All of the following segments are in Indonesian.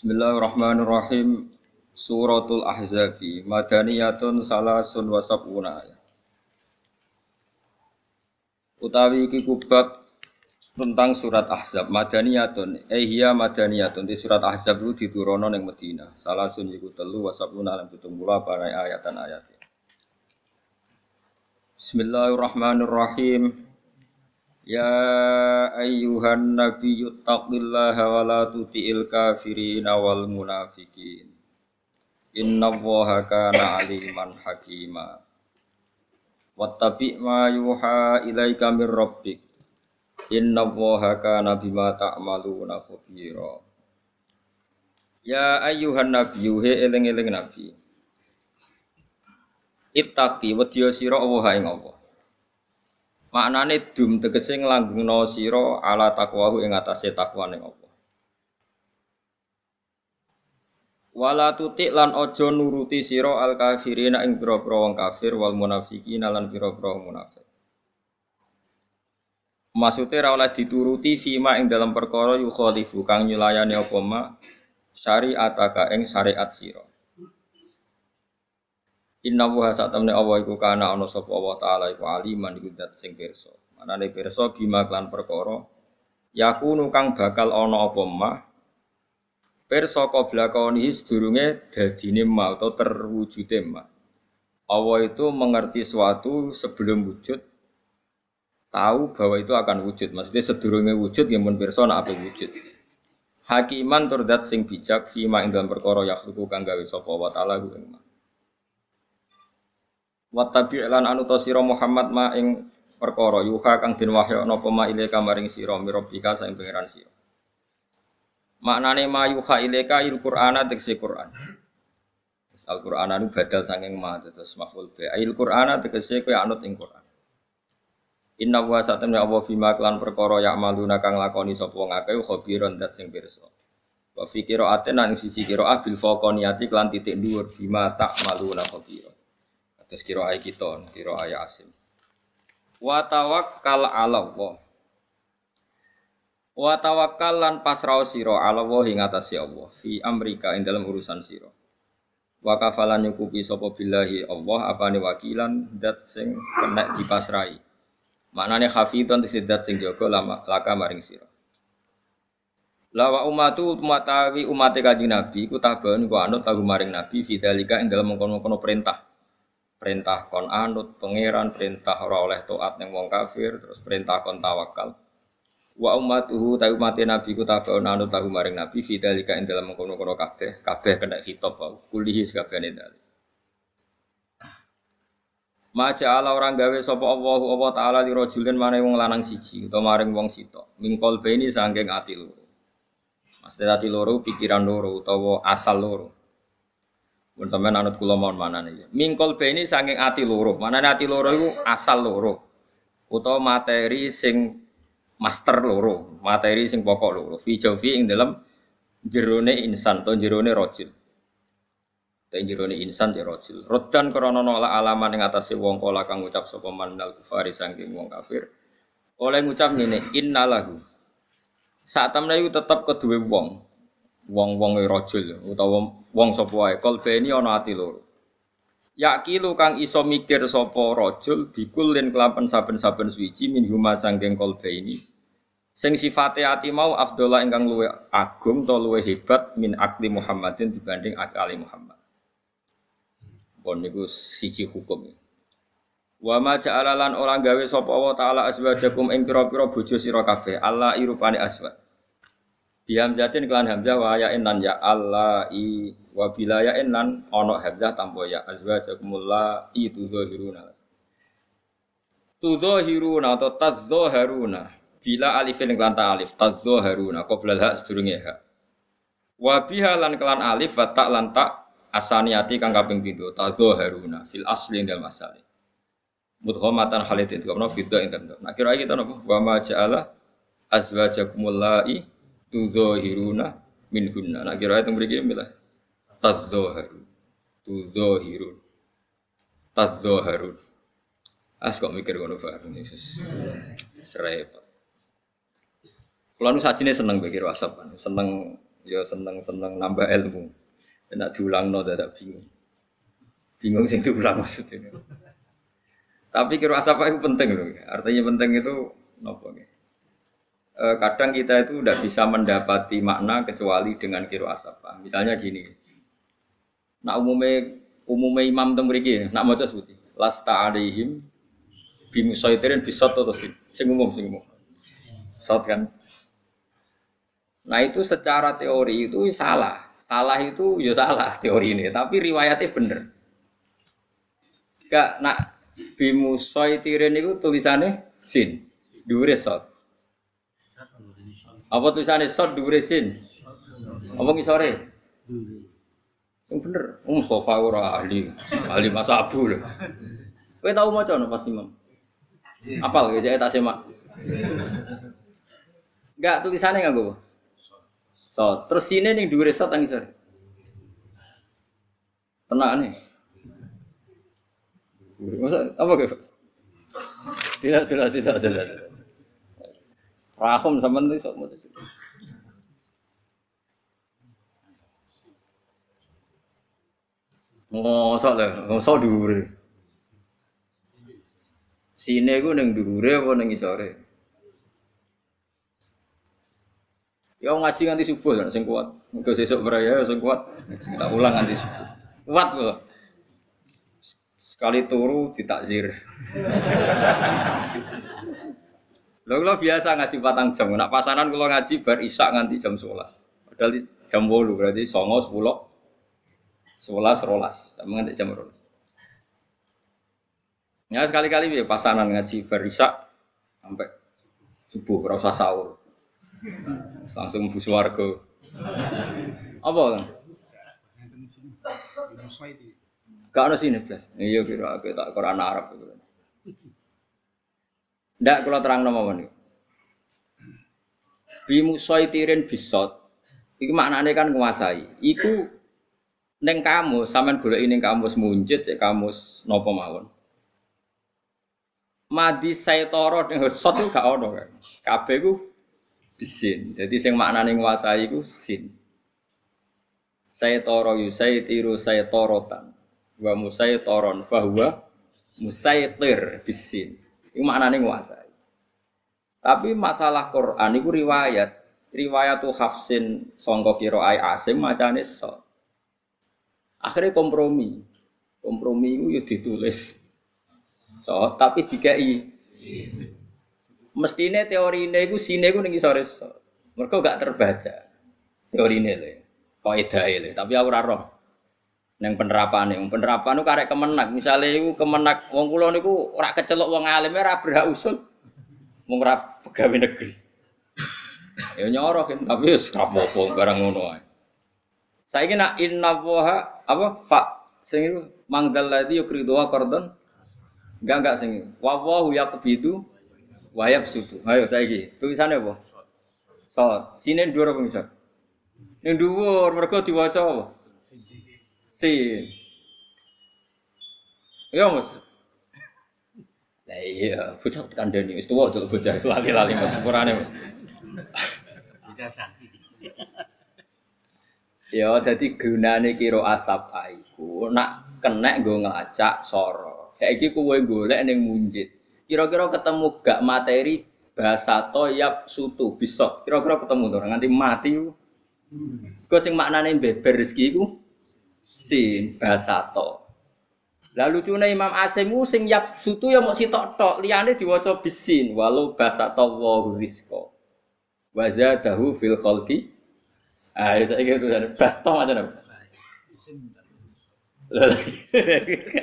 Bismillahirrahmanirrahim. Suratul Ahzabi madaniyatun salasun wa sab'una ayat. Utawi iki kubab tentang surat Ahzab madaniyatun eh hiya madaniyatun di surat Ahzab itu diturunno ning Madinah. Salasun iku telu wa sab'una lan 70 para ayatan ayat. Bismillahirrahmanirrahim. Ya ayyuhan nabiyyu taqillaha wa la tuti'il kafirina wal munafikin. Inna Allaha kana aliman hakima. Wattabi' ma yuha ilaika min rabbik. Inna Allaha kana bima ta'maluna khabira. Ya ayyuhan nabiyyu he eling-eling nabi. Ittaqi wedya sira Allah ing Allah. Maknane dum tegese nglanggengno sira ala takwahu ing atase takwane Allah. Wala tutik lan aja nuruti sira al kafirina ing pira-pira wong kafir wal munafiqina lan pira-pira munafik. Maksudnya ra oleh dituruti fima ing dalam perkara yukhalifu kang nyulayani apa ma syariataka ing syariat sira. Inna wa sak temne Allah iku kana ana sapa Allah taala iku aliman iku sing pirsa. Manane pirsa bima klan perkara yakunu kang bakal ana apa mah pirsa qabla kauni sedurunge dadine ma atau terwujude ma. Allah itu mengerti suatu sebelum wujud tahu bahwa itu akan wujud. Maksudnya sedurunge wujud yang pun pirsa nak wujud. Hakiman turdat sing bijak fima ing dalam perkara yakhluqu kang gawe sapa wa taala ku ing Wattabi lan anu to sira Muhammad ma ing perkara yuha kang den wahyu napa ma ile kamaring sira mirobika saing pangeran sira. Maknane ma yuha ilaika il Qur'ana tegese Qur'an. Al Qur'an anu badal saking ma terus maful be. Il Qur'ana tegese kowe anut ing Qur'an. Inna wa satamna Allah bima klan perkara ya maluna kang lakoni sapa wong akeh khabiron dat sing pirsa. Wa fi qira'atin nang sisi qira'ah bil faqaniyati klan titik dhuwur bima tak maluna khabiron. Terus kira ayat kita, kira ayat asim. Wa tawakkal ala Allah. Wa tawakkal lan pasrah sira ala Allah ing atase Allah fi amrika ing dalam urusan sira. Wa kafalan nyukupi sapa billahi Allah apane wakilan dat sing kena dipasrai. Maknane hafidhon tegese dat sing jaga laka maring sira. Lawa umatu umatawi umate kanjeng Nabi ku tabaun ku anut tahu maring Nabi fidzalika ing dalam mengkono-kono perintah perintah kon anut pangeran perintah ora oleh taat ning wong kafir terus perintah kon tawakal. Wa ummatuhu ta umat nabi ku tabaun anut tahu maring nabi fidzalika ing dalam mengkono-kono kabeh kabeh kena khitab bau kulihi sakabehane dalil Maja ala orang gawe sapa Allahu Allah taala li rajulin mane wong lanang siji utawa maring wong sitok. Mingkol beni saking ati loro. Mesti ati loro pikiran loro utawa asal loro pun sampean anut kula mawon manane. Mingkol beni saking ati loro. Manane ati loro iku asal loro. Utawa materi sing master loro, materi sing pokok loro. Fi jawfi ing dalam jerone insan atau jerone rojul. Tapi jerone insan ya rojul. Rodan krana nolak alaman ing atase wong kala kang ngucap sapa man minal kufari saking wong kafir. Oleh ngucap ngene, innalahu. Saat temne iku tetep kedue wong wong-wong rajul utawa wong sapa wae kalbeni ana ati loro. Yakilu kang iso mikir sapa rajul bikulin kelapan saben-saben suci min huma sanggeng kalbeni sing sifate ati mau afdola ingkang luwe agung to luwe hebat min akli Muhammadin dibanding akali Muhammad. Pon niku siji hukum Wa ma ja'alalan orang gawe sapa Allah taala aswajakum ing pira-pira bojo sira kabeh. Allah irupane Bihamzatin kelan hamzah wa lan ya Allah i wa bila yain lan ono hamzah tanpa ya azwajakumul la i tudzahiruna. Tudzahiruna atau tadzaharuna bila alifin kelan ta alif tadzaharuna qabla hak sedurunge hak. Wa biha lan kelan alif wa ta lan ta asaniati kang kaping pindho fil asli dalam asali. Mudghamatan halit itu karena fidda ing Nah kira kita napa wa ma ja'ala azwajakumul la'i tuzohiruna min hunna. Nah kira itu beri milah tazoharu, tuzohirun, tazoharun. As kok mikir ngono bareng Yesus. Serepot. Kalau nu sajine seneng pikir WhatsApp kan, seneng Ya seneng-seneng nambah ilmu. Enak diulang no tidak bingung. Bingung sing diulang maksudnya. Tapi kira asapa itu penting loh. Artinya penting itu nopo e, kadang kita itu tidak bisa mendapati makna kecuali dengan kiro asapa. Misalnya gini. Nak umumnya umumnya imam teng mriki nak maca sebuti. Lasta alaihim bimusaitirin bisot atau sing sing umum sing. Sot kan. Nah itu secara teori itu salah. Salah itu ya salah teori ini, tapi riwayatnya bener. Gak nak bimusoy tirin itu tulisannya sin, dure sot. Apa tulisannya sot dure sin? Apa ngisore? Yang bener, um sofa ora ahli, ahli masa abu loh. Kowe tau maca no pas imam? Apal ya tak semak. Enggak tulisannya gue. So, terus sini nih dure sot nang. Tenang nih. Masa apa ke? Tidak, tidak, tidak, tidak. Rahum sama itu sok mau Mosok lah, mosok dhuwure. Sine ku ning dhuwure apa ning isore? Ya ngaji nganti subuh kan sing kuat. Engko sesuk beraya sing kuat. Tak ulang nganti subuh. Kuat kok. Sekali turu ditakzir. Lho kula biasa ngaji patang jam. Nak pasanan kula ngaji bar isak nganti jam 11. Padahal jam 8 berarti 9 10 11 rolas. Sama nganti jam 12. Ya sekali-kali ya pasanan ngaji bar isak sampai subuh ora usah sahur. Langsung bu warga. Apa? Gak ada sini. Iya kira kita Quran Arab. Ndak kalau terang nama ini. Bimusoitirin bisot. Iku maknanya kan menguasai. Iku neng kamu, sampean golek ini kamus munjid, cek kamus nopo mawon. Madi saya toro ning sot gak ono kan. Kabeh ku bisin. Jadi sing maknane nguasai iku sin. Saya toro yu saya tiru saya torotan wa musaytoron fahuwa musaytir bisin. Itu maknanya nguasai. Tapi masalah Quran itu riwayat, riwayat tuh Hafsin songkok kiroai asim macane so. Akhirnya kompromi, kompromi itu ya ditulis so, tapi dikai. Mestinya teori ini itu sini itu nih sore so. Mereka gak terbaca teori ini le, kau le, tapi aku raro neng penerapan nih, penerapan itu karek kemenak. Misalnya itu kemenak, wong kulo niku ora kecelok wong alim ora berhak usul, wong ora pegawai negeri. ya nyorok kan, tapi wis rapopo barang ngono ae. Saiki nak inna waha apa fa sing itu mangdal ladzi yukridu qardon enggak enggak sing wa wahu yaqbidu wa yabsutu. Ayo saiki tulisannya apa? So, sini dua orang bisa. Yang dua mereka diwaca apa? Sin. Ya Mas. Lah iya, bocah kandhani wis tuwa jek bocah itu lali-lali Mas sepurane Mas. Ya dadi gunane kira asap iku nak kenek nggo ngelacak soro. Saiki kowe golek ning munjid. Kira-kira ketemu gak materi bahasa toyab sutu bisa. Kira-kira ketemu to nganti mati ku. Kok sing maknane beber rezeki iku sin basato. Lalu cuna Imam Asim sing yap sutu ya mau sitok tok, liyane diwaca bisin walau basato wa rizqa. Wa zadahu fil khalqi. Ah itu dari basto aja nih.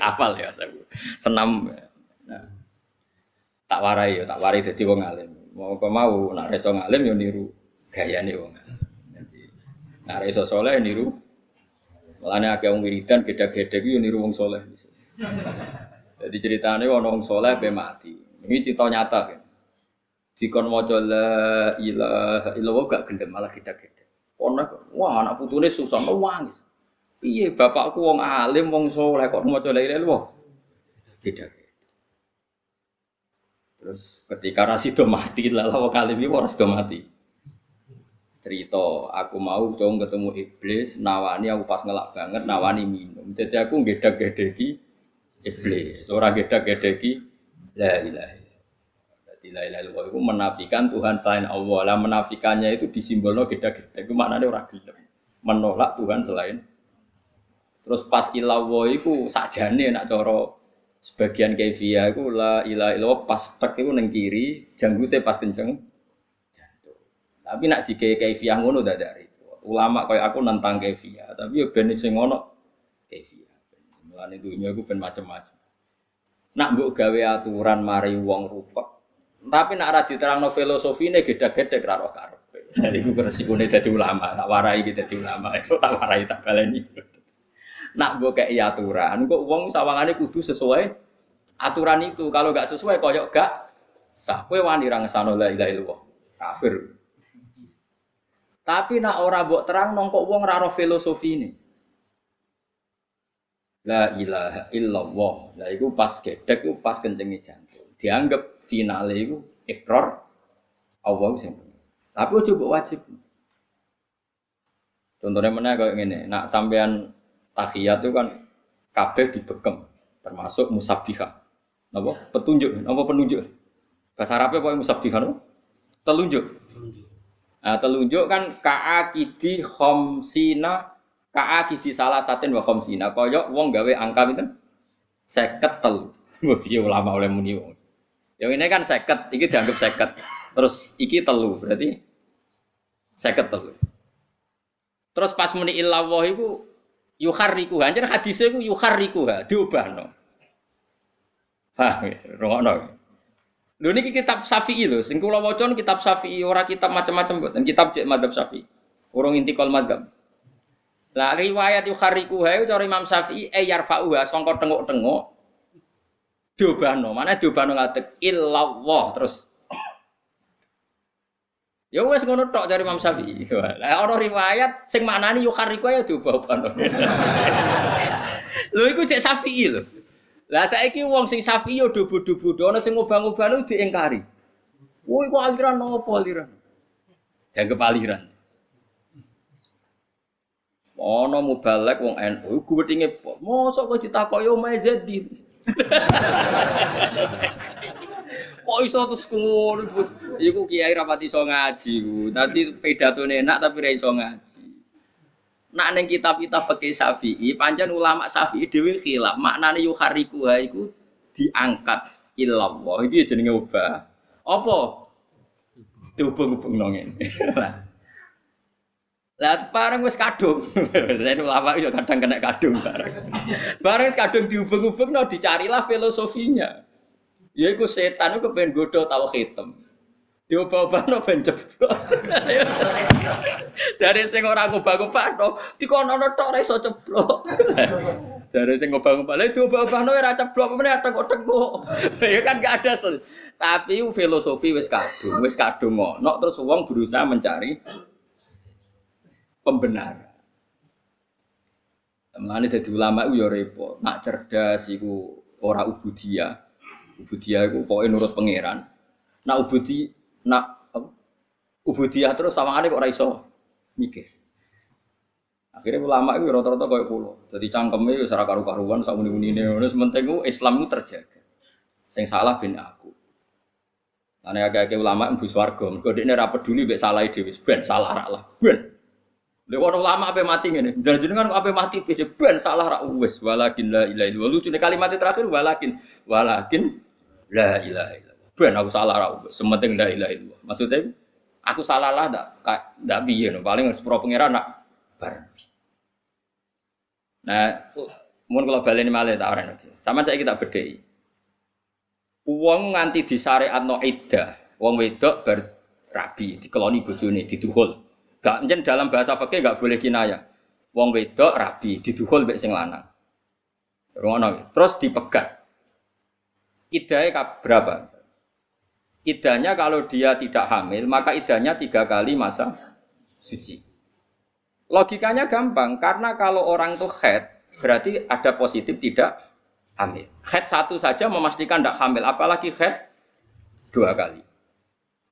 Apal ya saya. Senam. Nah. Tak warai ya, tak warai dadi wong alim. Mau kok mau nak reso ngalim yo niru gayane wong. Jadi nak reso soleh niru Mulane akeh wong wiridan gede-gede yo niru wong soleh. Jadi ceritanya ono wong soleh be mati. Ini cerita nyata kan. Dikon maca la ilaha illallah gak gendem malah gede-gede. Ono wah anak putune susah nangis. Piye bapakku wong alim wong soleh kok maca la illallah. Gede-gede. Terus ketika Rasido mati, lalu wong alim iki mati. Cerita aku mau coba ketemu iblis nawani aku pas ngelak banget nawani minum. Jadi aku gedak gedeki iblis orang gedak gedeki la ilaha jadi la ilaha illallah itu menafikan Tuhan selain Allah. Lah menafikannya itu disimbolno gedak gedek itu maknanya orang gelem. Menolak Tuhan selain. Terus pas ilawo itu sajane nak coro sebagian kefiah itu la ilaha illallah pas tek itu neng kiri janggute pas kenceng tapi nak jika kaifiah ngono dak dari ulama kayak aku nentang kaifiah, tapi yo ben sing ngono kaifiah. Mulane dunya iku ben macam-macam. Nak mbok gawe aturan mari wong rupek. Tapi nak ora diterangno filosofine gedhe-gedhe ra roh karep. Jadi iku resikone dadi ulama, tak warai iki dadi ulama, tak warai tak baleni. Nak mbok kei aturan, kok wong sawangane kudu sesuai aturan itu. Kalau gak sesuai koyok gak sah. Kowe wani ra la ilaha illallah. Kafir. Tapi nak ora mbok terang nongkok wong ora filosofi ini. La ilaha illallah. Lah iku pas gedek iku pas kencengi jantung. Dianggap finale iku ikrar Allah sing Tapi ojo mbok wajib. Contohnya mana kayak gini, nak sampean tahiyat itu kan kabeh dibekem, termasuk musabbiha. Napa? Petunjuk, napa penunjuk? Bahasa Arabnya apa musabbiha? Telunjuk. Nah, telunjuk kan ka'akidi khomsina ka'akidi salah satin wa khomsina. Koyok wong gawe angka itu seket telu. Piye ulama oleh muni. Yang ini kan seket, iki dianggap seket. Terus iki telu, berarti seket telu. Terus pas muni illallah iku yuharriku. Anjir hadisnya iku yuharriku, diubahno. Hah, rungokno. Lho niki kitab Syafi'i lho, sing kula waca kitab Syafi'i ora kitab macam-macam mboten, kitab cek madzhab Syafi'i. Urung intikal madzhab. Lah riwayat yukhariku hae cara Imam Syafi'i e yarfa'uha sangka tengok-tengok diobano. Mana diobano ngatek illallah terus Ya wes ngono tok dari Imam Syafi'i. Lah ana riwayat sing maknani yukhariku ya diobano. Lho iku cek Syafi'i lho. Lah saiki wong sing safi yo dubu-dubu ana sing ngubah-ngubah lu diingkari. Woi kok aliran nopo aliran? Dianggap aliran. Ono mubalek wong NU iku wetinge mosok kok ditakoki omahe Zadin. Kok iso terus ngono Iku kiai rapati iso ngaji ku. Dadi pedatone enak tapi ra ngaji. Nak neng kitab-kitab fikih Syafi'i, pancen ulama Syafi'i dhewe khilaf. Maknane yuhariku iku diangkat illallah. Iki jenenge ubah. Apa? Dihubung-hubung nongin. Lah bareng wis kadung. Lan ulama yo kadang kena kadung bareng. Bareng wis kadung dihubung-hubung no dicarilah filosofinya. Ya iku setan iku pengen godho tauhid. Diobah-obahno ben jeblok. Jare sing ora ngobah-obahno, dikonono tok ora iso ceblok. Jare sing ngobah-obah, lha diobah-obahno ora ceblok, meneh tengok-tengok. Ya kan gak ada sel. Tapi filosofi wis kadung, wis kadung ngono terus wong berusaha mencari pembenar. Mulane dadi ulama iku ya repot. Nak cerdas iku ora ubudiyah. Ubudiyah iku pokoke nurut pangeran. Nak ubudi nak ubudiyah terus sama kok ora iso mikir. Akhirnya ulama itu rata-rata kayak pulau. Jadi cangkemnya itu secara karu-karuan, sama muni ini. Sementing itu Islam itu terjaga. Sing salah bin aku. Karena agak-agak ulama ibu swargo. Kau ini rapat dulu be salah ide, ben salah rak lah, ben. Lewat ulama apa mati ini? Dan jenengan apa mati ben salah rak wes. Walakin la ilaha illallah. Lucu nih kalimat terakhir walakin, walakin la ilaha ben aku salah ra. Sementing la ilaha illallah. Maksudnya aku salah lah ndak ndak piye no. Paling sepuro pangeran nak bar. Nah mun kalau baleni malih tak ora sama saya kita bedhei uang nganti no iddah wong wedok ber rabi dikeloni bojone diduhul. Gak njen dalam bahasa fikih gak boleh kinaya. Wong wedok rabi diduhul mek sing lanang. Terus dipegat. Idahnya berapa idahnya kalau dia tidak hamil, maka idahnya tiga kali masa suci. Logikanya gampang, karena kalau orang itu head, berarti ada positif tidak hamil. Head satu saja memastikan tidak hamil, apalagi head dua kali.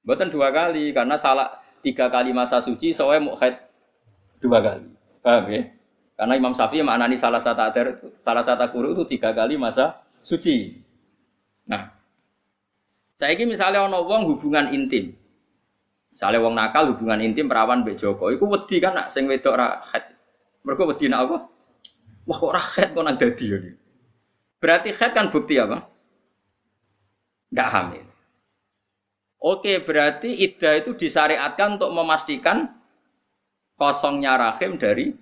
Bukan dua kali, karena salah tiga kali masa suci, soalnya mau haid dua kali. Paham ya? Karena Imam Syafi'i maknani salah satu salah satu kuru itu tiga kali masa suci. Nah, saya ini misalnya ono wong hubungan intim, misalnya wong nakal hubungan intim perawan Mbak Joko, itu wedi kan nak sing wedok rahat. Mereka wedi nak apa? Wah kok rahat kok nang dadi ya. Berarti haid kan bukti apa? Tidak hamil. Oke, berarti iddah itu disyariatkan untuk memastikan kosongnya rahim dari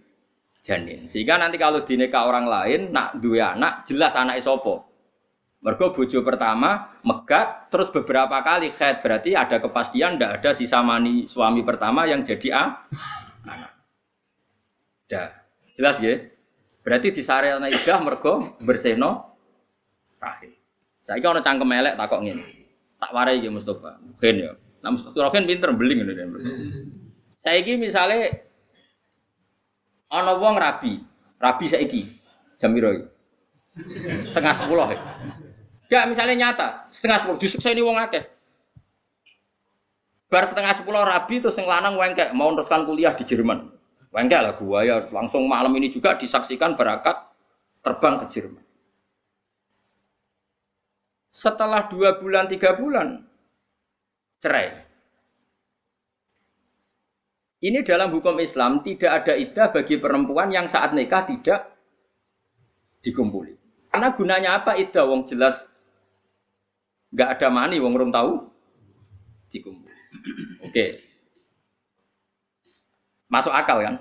janin. Sehingga nanti kalau dineka orang lain, nak dua anak, jelas anak isopo. Mergo bojo pertama megat, terus beberapa kali haid berarti ada kepastian tidak ada sisa mani suami pertama yang jadi a anak. Dah, jelas ya? Berarti disyariatkan iddah mergo bersihno rahim. Saya kira cangkem elek takok ngene tak warai ya Mustafa. Mungkin ya. Nah Mustafa kan pinter beling. Saya ini misalnya ono wong rabi, rabi saiki jam piro Setengah sepuluh ya. Gak misalnya nyata, setengah sepuluh, justru saya ini wong akeh. Bar setengah sepuluh rabi terus yang lanang wengkek mau teruskan kuliah di Jerman. Wengkek lah gua ya langsung malam ini juga disaksikan berakat terbang ke Jerman. Setelah dua bulan, tiga bulan, cerai. Ini dalam hukum Islam tidak ada idah bagi perempuan yang saat nikah tidak dikumpuli. Karena gunanya apa idah? Wong jelas nggak ada mani, wong rum tahu dikumpuli. Oke, masuk akal kan?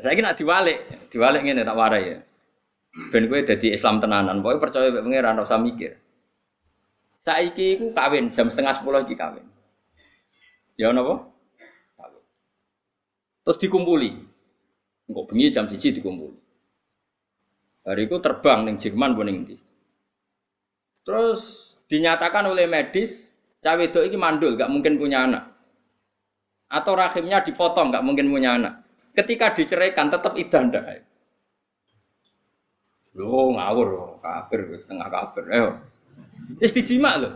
Saya kira diwalik, diwalik ini tak warai ya. Ben gue jadi Islam tenanan, pokoknya percaya pengiran, usah mikir. Saiki iku kawin jam setengah sepuluh iki kawin. Ya napa? Terus dikumpuli. Engko bengi jam siji dikumpuli. Hari itu terbang ning Jerman pun ndi. Terus dinyatakan oleh medis cawe itu iki mandul, gak mungkin punya anak. Atau rahimnya dipotong, gak mungkin punya anak. Ketika diceraikan tetap idah ndak. Lo ngawur, kafir, setengah kafir. Ayo. Istijima loh.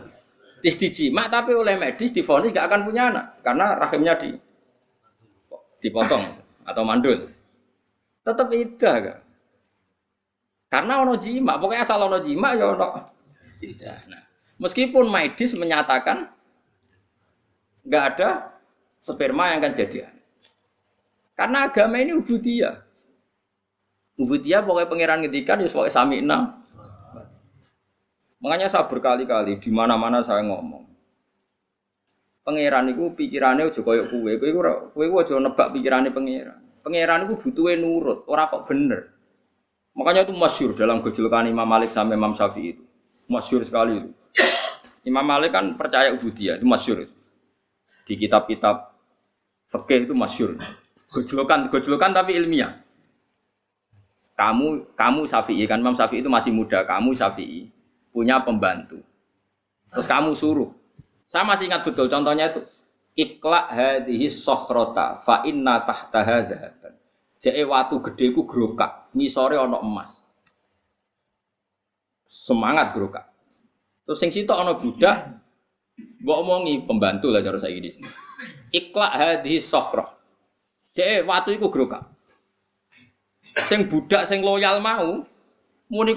Istijima tapi oleh medis difonis gak akan punya anak karena rahimnya di dipotong atau mandul. Tetap idah gak? Karena ono jima, pokoknya asal ono jima ya ono tidak. Nah, meskipun medis menyatakan nggak ada sperma yang akan jadi Karena agama ini ubudiyah. Ubudiyah pokoknya pangeran ngedikan ya pokoknya sami enam Makanya saya berkali-kali di mana-mana saya ngomong. Pangeran itu pikirannya udah koyok kue, kue kue kue aja nebak pikirannya pangeran. Pangeran itu butuhnya nurut, orang kok bener. Makanya itu masyur dalam kejulukan Imam Malik sampai Imam Syafi'i itu. Masyur sekali itu. Imam Malik kan percaya ubudiyah, itu masyur. Di kitab-kitab fikih itu masyur. Gejulukan, gejulukan tapi ilmiah. Kamu, kamu Syafi'i kan Imam Syafi'i itu masih muda, kamu Syafi'i punya pembantu. Terus kamu suruh. Saya masih ingat betul contohnya itu. Ikla hadhihi sokhrota fa inna tahtaha dhahaban. Jadi watu gede ku grokak, ngisore ana emas. Semangat grokak. Terus sing situ ana budak mbok omongi pembantu lah cara saya di. Ikla hadhihi sokhroh. Jadi watu iku grokak. Sing budak sing loyal mau muni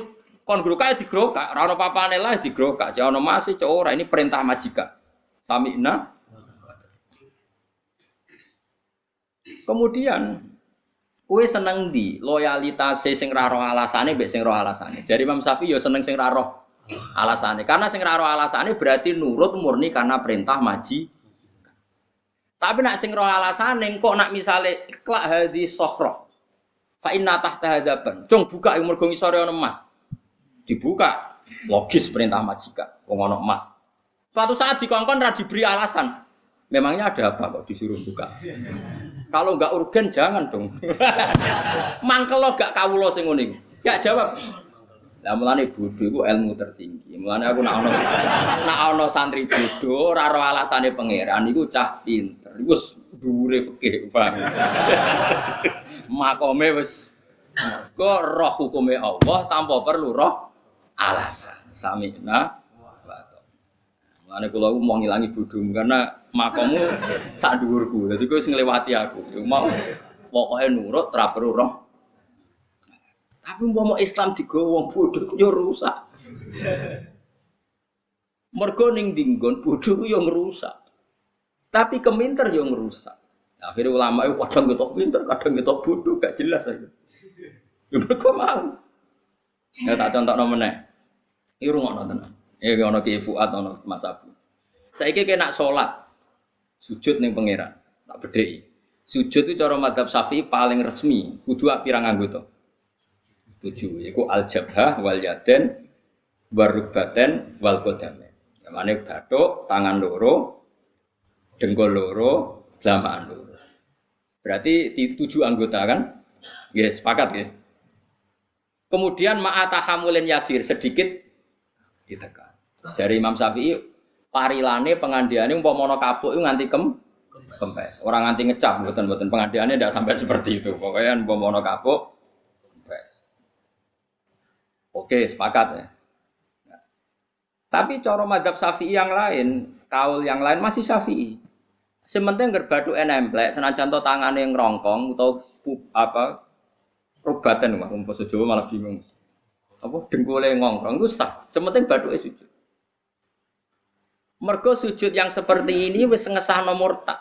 Kon grokak di grokak, ora ono papane lah di grokak. Jauh ono masih cowok ora ini perintah majikan. Sami'na. Kemudian kue seneng di loyalitas sing ra roh alasane mbek sing roh alasane. Jadi Imam Syafi'i yo seneng sing ra roh alasane. Karena sing roh alasane berarti nurut murni karena perintah maji. Tapi nak sing roh alasane kok nak misale iklak hadis sokhro. Fa inna tahta hadaban. Cung buka yang mergo ngisore ono emas. Dibuka. Logis perintah majikan wong ono emas. Suatu saat dikongkon ra diberi alasan. Memangnya ada apa kok disuruh buka? Kalau nggak urgen jangan dong. Mangkel lo gak kawulo sing gak jawab lah mulane bodho iku ilmu tertinggi mulane aku nak ono nak santri bodho ora ro alasane pangeran iku cah pinter iku dhuwure fikih paham makome wis kok roh hukume Allah tanpa perlu roh alasan. Sami'na wa Mulane kula mau ngilangi bodhomu karena makommu sak dhuwurku. Dadi kowe nglewati aku. Mau pokoke nurut ra perlu roh. Tapi umpama Islam digawa wong bodho yo rusak. Mergo ning dinggon bodho yo ngerusak. Tapi keminter yo ngerusak. Akhirnya ulama itu kadang kita pinter, kadang kita bodoh, gak jelas aja. Ya mereka mau. Ya tak contoh nomornya. Ini rumah nonton. Ya ono ki Fuad ono Mas Abu. Saiki kena sholat sujud ning pangeran. Tak bedheki. Sujud itu cara madhab Syafi'i paling resmi, kudu pirang anggota. Tujuh, yaiku al jabhah wal yaden warubaten wal qadamain. Ya mane bathuk, tangan loro, dengkul loro, jamaah loro. Berarti di tujuh anggota kan? Ya, sepakat ya. Kemudian ma'atahamulin yasir sedikit ditekan. Dari Imam Syafi'i parilane pengandiane umpama kapuk itu nganti kem kempes. Orang nganti ngecap mboten-mboten pengandiane tidak sampai seperti itu. Pokoknya umpama kapuk kempes. Oke, sepakat ya. Tapi cara madhab syafi'i yang lain, kaul yang lain masih syafi'i. Sementing gerbadu enemplek, senajan to tangan yang rongkong atau apa rubatan mah umpama Jawa malah bingung. Apa dengkule ngongkrong itu sah. Sementing badu sujud. Mergo sujud yang seperti ini wis ngesah nomor tak.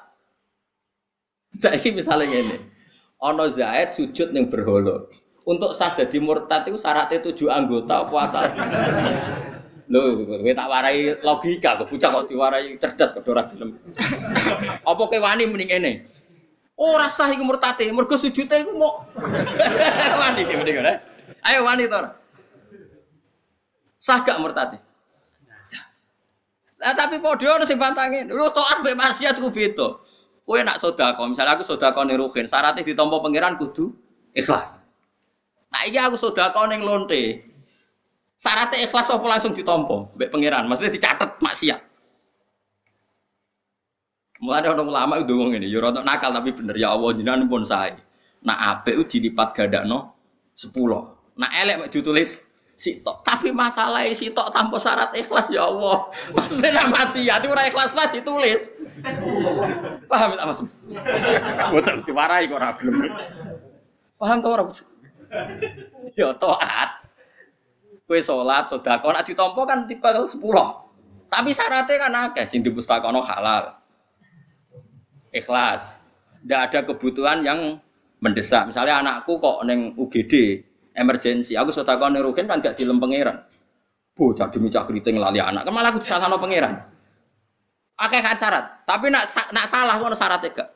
Jadi misalnya ini, ono Zaid sujud yang berholo. Untuk sah jadi murtad itu syaratnya tujuh anggota puasa. Lho, kowe tak warai logika, kok bocah kok diwarai cerdas kok ora gelem. Apa kowe wani mending ngene? Ora sah iku murtate, mergo sujude iku mau wani ki mending ngene. Ayo wani to. Sah gak murtate? Nah, tapi podo ono sing bantangin. Lu taat mbek maksiat ku beda. Kowe nak sedekah, misalnya aku sedekah ning ruhin, syaratnya ditampa pangeran kudu ikhlas. Nah, iki aku sedekah ning lonte, Syaratnya ikhlas apa langsung ditompo, mbek pangeran. Maksudnya dicatat maksiat. Mulai orang ulama itu ngomong ini, ya nakal tapi bener ya Allah jinan pun saya. Nah ape itu dilipat gada no sepuluh. Nah elek mau ditulis sitok. Tapi masalah sitok tanpa syarat ikhlas ya Allah. Maksudnya nak maksiat itu ikhlas lah ditulis. Paham tak mas? Bocah mesti warai kok ragam. Paham tau orang? Ya toat. Kue sholat, sodako, nak ditompo kan tipe sepuluh. Tapi syaratnya kan akeh, sing di pustakono halal. Ikhlas. Tidak ada kebutuhan yang mendesak. Misalnya anakku kok neng UGD, emergensi. Aku sodako nerukin kan gak dilem pangeran. Bocah demi cak keriting lali anak. Kemalah aku salah no pangeran. Akeh kan syarat. Tapi nak nak salah kok syaratnya gak.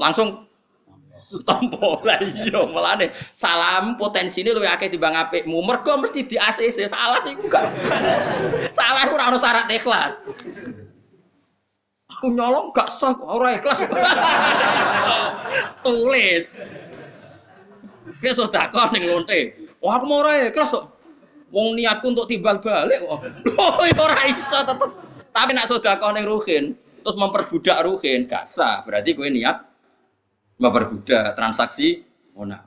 Langsung tompo lah iya melane salam potensi ini lebih akeh timbang apikmu mergo mesti di ACC salah iku gak? Salah ora ono syarat ikhlas. Aku nyolong gak sah ora ikhlas. Tulis. Ke sedekah ning lonte. Wah aku mau ora ikhlas kok. Wong niatku untuk timbal balik kok. Oh ora iso tetep. Tapi nak sedekah ning ruhin terus memperbudak ruhin gak sah. Berarti gue niat memperbudak transaksi ona.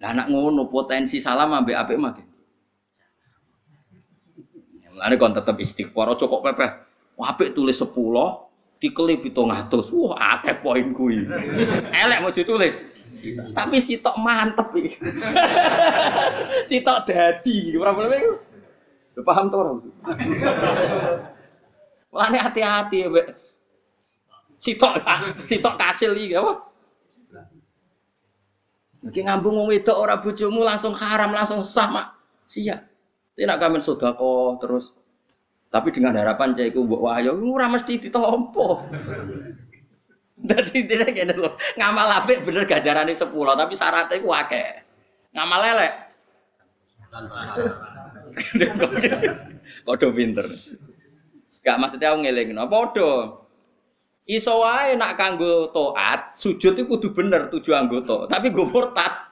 Nah, anak ngono potensi salam ambek apik makin. Mulane kon tetep istighfar aja kok pepeh. Apik tulis 10, dikelip 700. Wah, akeh poin kuwi. Elek mau ditulis. Tapi sitok mantep iki. sitok dadi, ora boleh iku. Paham to ora? Mulane hati-hati mbek sitok sitok kasil iki apa? Iki ngambung wong wedok ora bojomu langsung haram langsung sah mak. Sia. Tidak kami sodako terus tapi dengan harapan cah iku mbok wahyu ora mesti ditompo. Dadi tidak kene lho, ngamal apik bener gajarane 10 tapi syaratnya iku akeh. Ngamal elek. Kodo pinter. Gak maksudnya aku ngeling, apa padha. Iso wae nak kanggo taat, sujud itu kudu bener tujuh anggota, tapi gue murtad.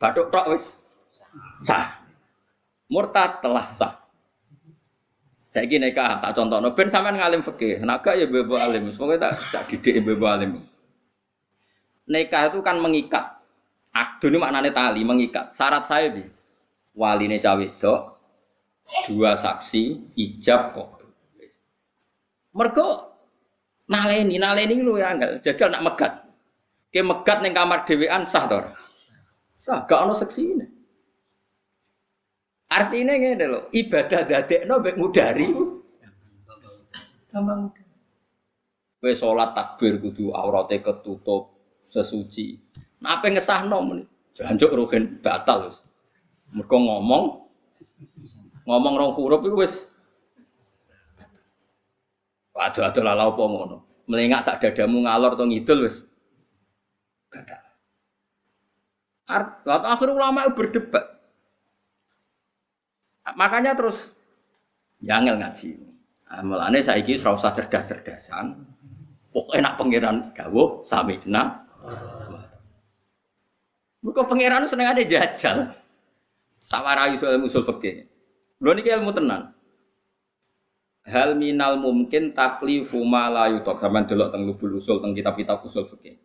Batuk tok wis sah. Murtad telah sah. Saya gini kak, tak contoh, no, ben sampean ngalim fikih, naga ya bebo alim, semoga tak tak didik bebo alim. Nikah itu kan mengikat. Akdu ini maknanya tali, mengikat. Syarat saya bi, wali ini cawe dua saksi ijab kok. Mergo naleni naleni lu ya enggak jajal nak megat. Ke megat ning kamar dhewean sah to Sah gak ono seksi ini. Artinya ngene lho, ibadah dadekno mek ngudari. Gampang. Kowe salat takbir kudu aurate ketutup, sesuci. Nah, apa ngesahno muni? Janjuk ruhin batal wis. Mergo ngomong ngomong rong huruf iku wis Waduh aduh lala apa ngono. Melengak sak dadamu ngalor to ngidul wis. Batal. Art, akhir ulama berdebat. Makanya terus yangel ngaji. Nah, mulane saiki ora usah cerdas-cerdasan. Pokoknya nak pangeran gawo samikna. Muka pangeran seneng ada jajal. Sawarai soal musul fikih. Lho niki ilmu tenan. Hal minal mungkin taklifu ma la yutok. Sampeyan delok teng lubul usul teng kitab-kitab usul fikih.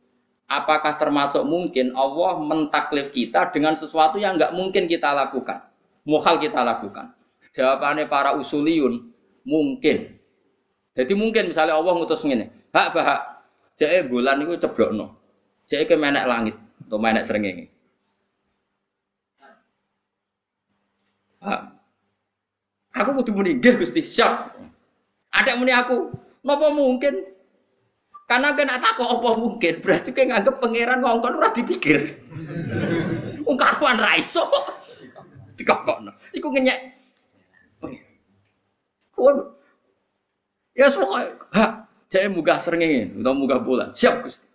Apakah termasuk mungkin Allah mentaklif kita dengan sesuatu yang nggak mungkin kita lakukan? Mukhal kita lakukan. Jawabannya para usuliyun mungkin. Jadi mungkin misalnya Allah ngutus ngene, hak bahak, jake bulan itu ceblokno, jake ke menek langit atau menek serengenge. Pak, aku kudu muni nggih Gusti, siap. Ada muni aku, napa mungkin? Karena kena takut apa mungkin, berarti kayak nganggep pangeran ngongkon ora dipikir. Wong karuan ra iso. Dikokokno. Iku ngenyek. Kuwi Ya pokoknya, ha, jadi munggah sering atau munggah bulan. Siap Gusti.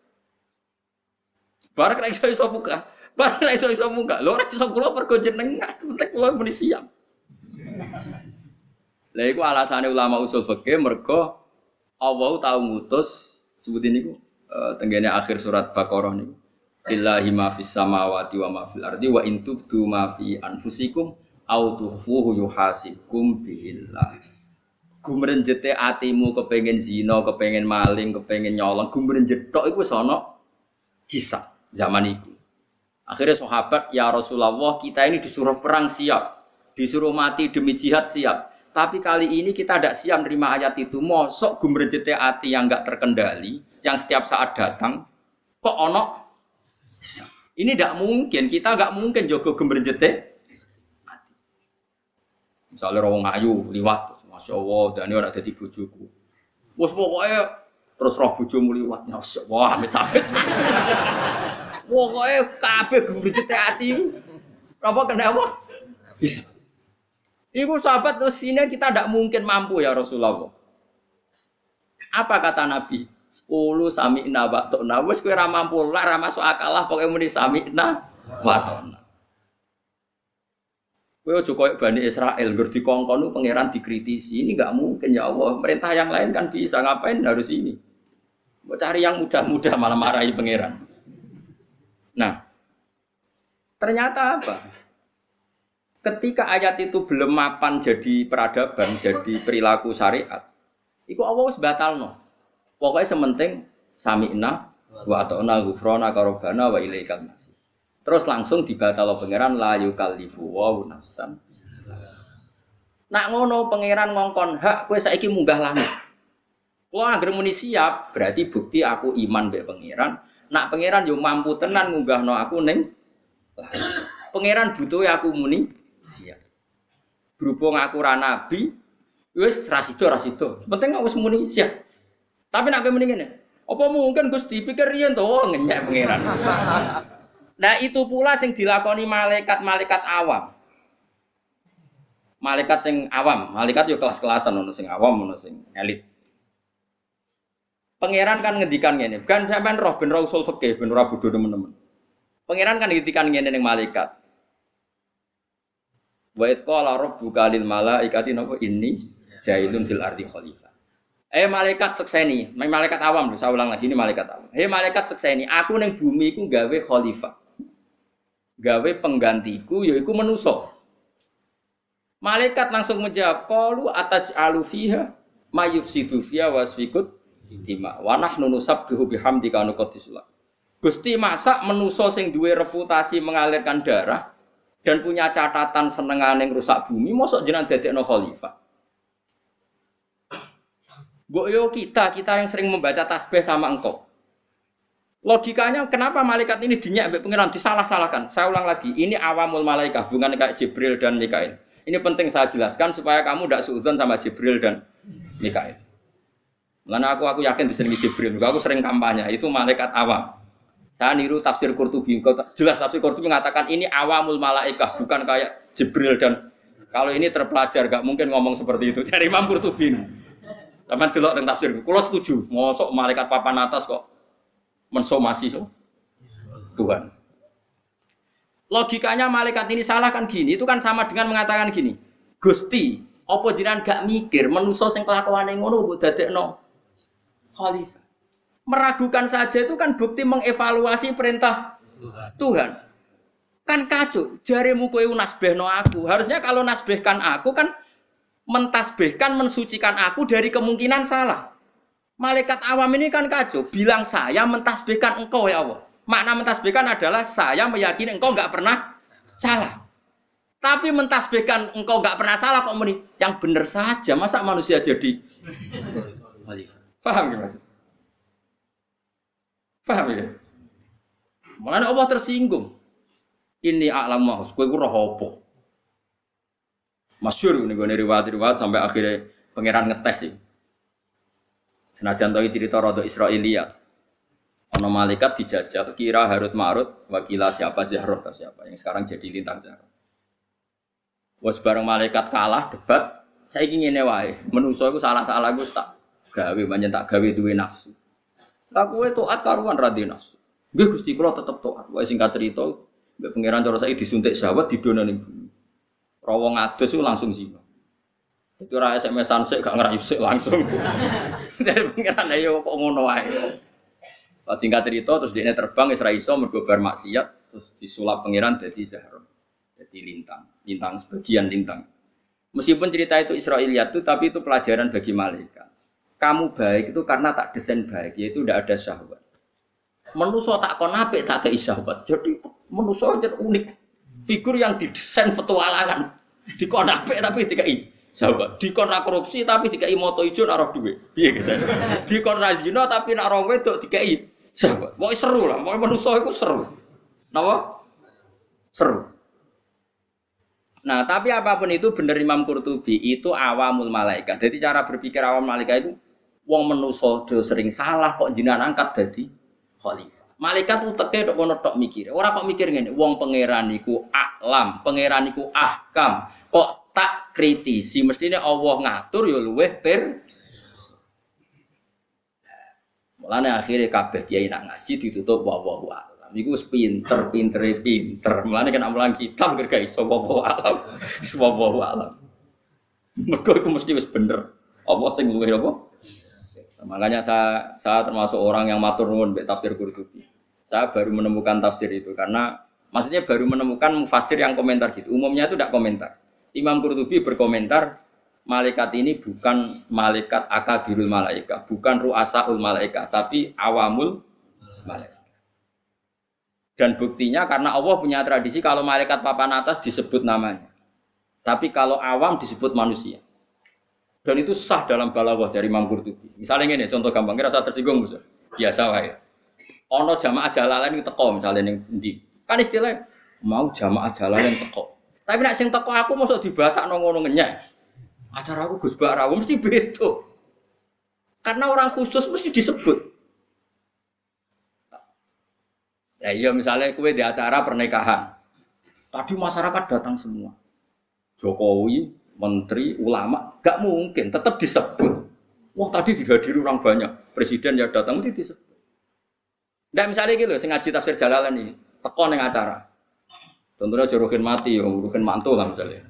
Barang ra iso iso buka. Barang ra iso iso munggah. Lho ora iso kula pergo jenengan. Penting kula muni siap. Lah iku alasane ulama usul fikih mergo Allah tahu ngutus sebutin niku uh, tenggene akhir surat Baqarah niku. Billahi ma fis samawati wa ma fil ardi wa in tubdu ma fi anfusikum au tukhfuhu yuhasibkum billah gumrenjete atimu kepengen zina, kepengen maling, kepengen nyolong, gumrenjet tok iku wis ana hisab zaman itu. Akhirnya sahabat, ya Rasulullah, kita ini disuruh perang siap, disuruh mati demi jihad siap. Tapi kali ini kita tidak siap menerima ayat itu. Mosok gumrenjete ati yang nggak terkendali, yang setiap saat datang, kok ono Ini tidak mungkin, kita nggak mungkin jogo gumrenjete Misalnya orang ayu liwat, Masya Allah, dan ini orang jadi bujuku. Wes pokoknya terus roh bujumu liwat, Masya Allah, amit pokoknya kabeh gembujit hati. Apa kenapa? Bisa. Ibu sahabat terus sini kita tidak mungkin mampu ya Rasulullah. Apa kata Nabi? Ulu sami'na wa ta'na. Wes kowe ora mampu lah ora masuk akal lah pokoke muni sami'na wa ta'na. Kowe aja koyo Bani Israel ngger dikongkon pangeran dikritisi. Ini nggak mungkin ya Allah. Perintah yang lain kan bisa ngapain harus ini. Mau cari yang mudah-mudah malah marahi pangeran. Nah, ternyata apa? Ketika ayat itu belum mapan jadi peradaban, jadi perilaku syariat, itu Allah wis batalno. Pokoknya sementing sami'na wa ata'na ghufrana karobana wa ilaikal masih. Terus langsung dibatal pangeran la yukallifu wa nafsan. Nak ngono pangeran ngongkon hak kowe saiki munggah langit. Wah, anggere muni siap, berarti bukti aku iman mbek pangeran. Nak pangeran yo mampu tenan ngunggahno aku ning Pangeran butuh aku muni siap. Berhubung aku ra nabi, wis ra sida ra sida. Penting aku wis muni siap. Tapi nak muni ngene, apa mungkin Gusti pikir riyen to oh, ngenyek pangeran. Nah itu pula sing dilakoni malaikat-malaikat awam. Malaikat sing awam, malaikat yo kelas-kelasan ono sing awam ono sing elit. Pangeran kan ngendikan ngene, kan sampean roh ben usul fikih ben ora bodho teman-teman. Pangeran kan ngendikan ngene ning malaikat. Wa id qala rabbuka lil malaikati napa inni jailun fil ardi khalifah. Eh malaikat sekseni, malaikat awam lho, saya ulang lagi ini malaikat awam. Hei malaikat sekseni, aku neng bumi ku gawe khalifah gawe penggantiku yaiku menuso. Malaikat langsung menjawab, "Qalu ataj'alu fiha mayufsidu fiha wasfikut intima wa nahnu nusabbihu bihamdika nuqaddisulah." Gusti masak menuso sing duwe reputasi mengalirkan darah dan punya catatan senengane rusak bumi, mosok jenengan dadekno khalifah. Mbok yo kita, kita yang sering membaca tasbih sama engkau. Logikanya kenapa malaikat ini dinyak mbek pengiran disalah-salahkan? Saya ulang lagi, ini awamul malaikat bukan kayak Jibril dan Mikail. Ini penting saya jelaskan supaya kamu tidak suudon sama Jibril dan Mikail. Karena aku aku yakin di sini Jibril, aku sering kampanye itu malaikat awam. Saya niru tafsir Qurtubi. Jelas tafsir Qurtubi mengatakan ini awamul malaikah, bukan kayak Jibril dan kalau ini terpelajar, gak mungkin ngomong seperti itu. Cari Imam Qurtubi. Taman delok tentang tafsir. Kulo setuju. Mosok malaikat papan atas kok mensomasi so Tuhan. Logikanya malaikat ini salah kan gini. Itu kan sama dengan mengatakan gini. Gusti, apa jiran gak mikir menuso sing kelakuan yang ngono mbok dadekno khalifah meragukan saja itu kan bukti mengevaluasi perintah Tuhan. Tuhan. Kan kacau, jarimu kowe nasbehno aku. Harusnya kalau nasbehkan aku kan mentasbihkan, mensucikan aku dari kemungkinan salah. Malaikat awam ini kan kacau, bilang saya mentasbihkan engkau ya Allah. Makna mentasbihkan adalah saya meyakini engkau nggak pernah salah. Tapi mentasbihkan engkau nggak pernah salah kok meni yang benar saja. Masa manusia jadi Paham maksud? Paham ya? Mana Allah tersinggung. Ini alam mahus, kue roh apa? Masyur ini gue riwayat-riwayat sampai akhirnya pangeran ngetes sih. Senajan tahu cerita rodo Israelia. Ono malaikat dijajah kira Harut Marut wakilah siapa Zahrul atau siapa yang sekarang jadi lintang Zahrul. Was bareng malaikat kalah debat, saya ingin wae. Menungso itu salah-salah gue tak gawe banyak tak gawe duwe nafsu. Tak kue toat karuan radinas. Gue gusti kulo tetep toat. Wae singkat cerita, gue pangeran cara saya disuntik sahabat di dona nih bumi. Rawong atus itu langsung sih. Itu raya SMS-an gak ngerayu sih langsung. Dari pangeran ayo kok ngono wae. Pas singkat cerita terus dia terbang Israel iso mergo bar maksiat terus disulap pangeran jadi Zahra. Jadi lintang, lintang sebagian lintang. Meskipun cerita itu Israiliyat itu tapi itu pelajaran bagi malaikat kamu baik itu karena tak desain baik, yaitu tidak ada syahwat. Menuso tak kon apik tak kei syahwat. Jadi menuso itu unik. Figur yang didesain petualangan. Dikon apik tapi dikai syahwat. Dikon ra korupsi tapi dikai moto ijo nak roh duwe. Piye gitu. Dikon zina tapi nak roh wedok dikai syahwat. Mau seru lah, mau menuso itu seru. Napa? Seru. Nah, tapi apa pun itu benar Imam Qurtubi itu awamul malaikat. Jadi cara berpikir awam malaikat itu wong menuso do sering salah kok jinan angkat jadi khalifah. Malaikat uteke tok kono tok mikir. Ora kok mikir ngene, wong pangeran iku alam, pangeran iku ahkam. Kok tak kritisi mestine Allah ngatur ya luweh per Mulane akhirnya kabeh kiai nak ngaji ditutup wa wa wa. Iku pinter, pintere pinter. Mulane kan amalan kitab gak iso wa wa alam. Wa wa alam. Mergo iku mesti wis bener. Apa sing luwih apa? Makanya saya saya termasuk orang yang matur nuwun tafsir Qurtubi. Saya baru menemukan tafsir itu karena maksudnya baru menemukan mufasir yang komentar gitu. Umumnya itu tidak komentar. Imam Qurtubi berkomentar malaikat ini bukan malaikat akabirul malaikat, bukan ruasaul malaikat, tapi awamul malaikat. Dan buktinya karena Allah punya tradisi kalau malaikat papan atas disebut namanya. Tapi kalau awam disebut manusia. Dan itu sah dalam balawah dari Imam Qurtubi. Misalnya ini contoh gampang, kira saya tersinggung bisa. Biasa wae. Ono jamaah jalalan itu teko misalnya yang di. Kan istilahnya mau jamaah jalalan teko. Tapi nak sing teko aku masuk dibahas no ngono ngenyek. Acara aku Gus Bak mesti beda. Karena orang khusus mesti disebut. Ya iya misalnya kue di acara pernikahan. Tadi masyarakat datang semua. Jokowi, menteri, ulama, gak mungkin, tetap disebut. Wah tadi dihadiri orang banyak, presiden ya datang itu disebut. Nggak misalnya gitu, saya ngaji tafsir jalalan ini, tekon yang acara. Tentunya jorokin mati, jorokin mantul lah misalnya.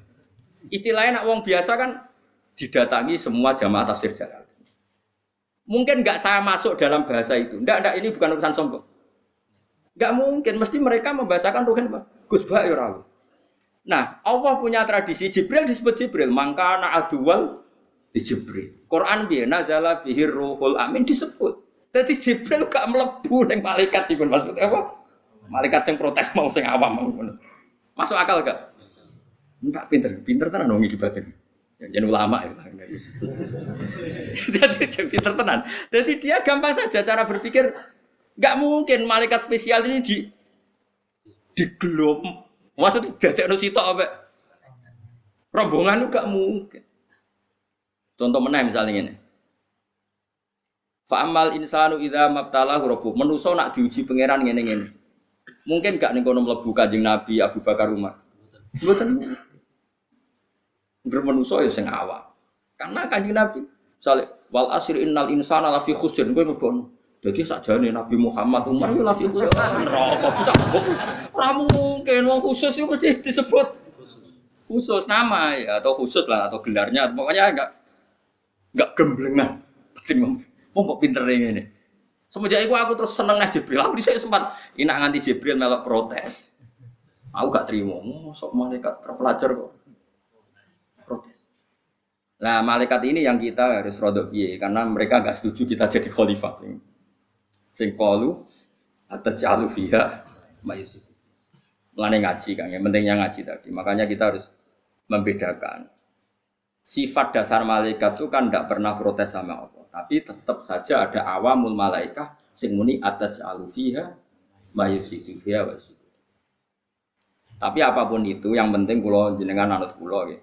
Istilahnya nak wong biasa kan didatangi semua jamaah tafsir jalalan. Mungkin nggak saya masuk dalam bahasa itu. Nggak, nggak ini bukan urusan sombong. Nggak mungkin, mesti mereka membahasakan ruhin Gus Bak ya Nah, Allah punya tradisi Jibril disebut Jibril, maka anak adual di Jibril. Quran biar nazala bihir ruhul amin disebut. Jadi Jibril gak melebu neng malaikat itu maksudnya apa? Malaikat yang protes mau sing awam mau. Masuk akal gak? Enggak pinter, pinter tenan wong iki batin. Ya jadi ulama ya. Jadi pinter tenan. Jadi dia gampang saja cara berpikir nggak mungkin malaikat spesial ini di di gelom. Maksudnya dadekno sitok apa? Rombongan gak mungkin. Contoh mana misalnya ini. Fa'amal insanu idza mabtalahu rabbuh. Menuso nak diuji pangeran ngene ngene. Mungkin gak ning kono mlebu Kanjeng Nabi Abu Bakar Umar. Mboten. Ngger menuso ya sing awam. Karena Kanjeng Nabi misalnya wal asri innal insana lafi khusr kowe mbono. Jadi sakjane Nabi Muhammad Umar ya lafi khusr. Neraka bocah. Ora mungkin wong khusus itu mesti disebut khusus nama ya atau khusus lah atau gelarnya pokoknya enggak enggak gemblengan. Penting Wong kok pinter ini. Semenjak itu aku terus seneng nih Jibril. Aku di sini sempat inak nganti Jibril melok protes. Aku gak terima. Sok malaikat terpelajar kok. Protes. Nah, malaikat ini yang kita harus rodok karena mereka gak setuju kita jadi khalifah sing sing kalu atau jalu fiha mayusik. Mulane ngaji kan, yang pentingnya ngaji tadi. Makanya kita harus membedakan sifat dasar malaikat itu kan tidak pernah protes sama Allah. Tapi tetap saja ada awamul malaikah sing muni atas alufiha mayusidu fiha. Tapi apa pun itu yang penting pulau jenengan anut pulau ya.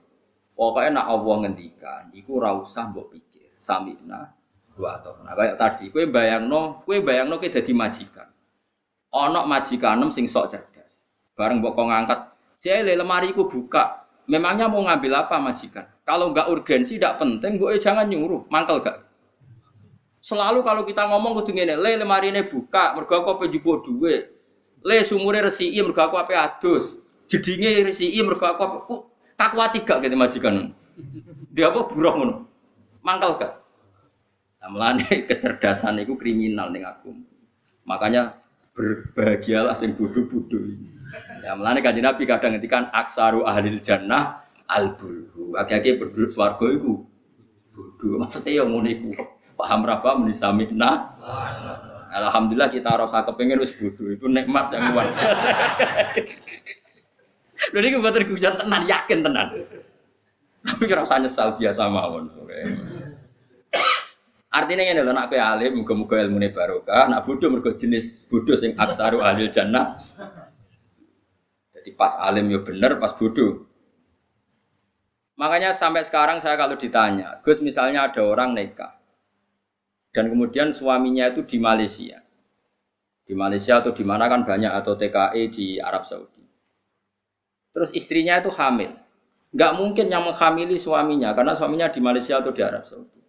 Pokoknya nak Allah ngendikan, iku rausah mbok pikir. Samina dua atau nah kayak tadi, kue bayangno, kue bayangno kita jadi majikan. Onok majikanem sing sok cerdas. Bareng mbok ngangkat, jele lemari ku buka. Memangnya mau ngambil apa majikan? Kalau nggak urgensi, tidak penting, gue jangan nyuruh, mangkel gak? Selalu kalau kita ngomong kudu ngene, le lemari ini buka, mergo aku penjubo duwe. Le sumure resiki mergo aku ape adus. Jedinge resiki mergo aku ape takwa tiga gitu majikan. Dia apa buruh ngono. Mangkal gak? Nah, melane kecerdasan itu kriminal ning aku. Makanya berbahagialah sing bodoh-bodoh. Ya melane kanjeng Nabi kadang ngendikan aksaru ahlil jannah albulhu. Akeh-akeh penduduk swarga iku bodoh. Maksudnya yang ngono. Paham berapa nah. Alhamdulillah kita rasa kepengen wis bodoh itu nikmat yang luar. Iki mboten guyon tenan, yakin tenan. Tapi kira usah nyesal biasa mawon. Artinya ini loh, nak kue alim, muka-muka ilmu ini barokah, nak bodoh mergo jenis bodoh sing aksaru ahli jannah. Jadi pas alim ya bener, pas bodoh. Makanya sampai sekarang saya kalau ditanya, Gus misalnya ada orang nikah, dan kemudian suaminya itu di Malaysia. Di Malaysia atau di mana kan banyak atau TKI e di Arab Saudi. Terus istrinya itu hamil. Nggak mungkin yang menghamili suaminya karena suaminya di Malaysia atau di Arab Saudi.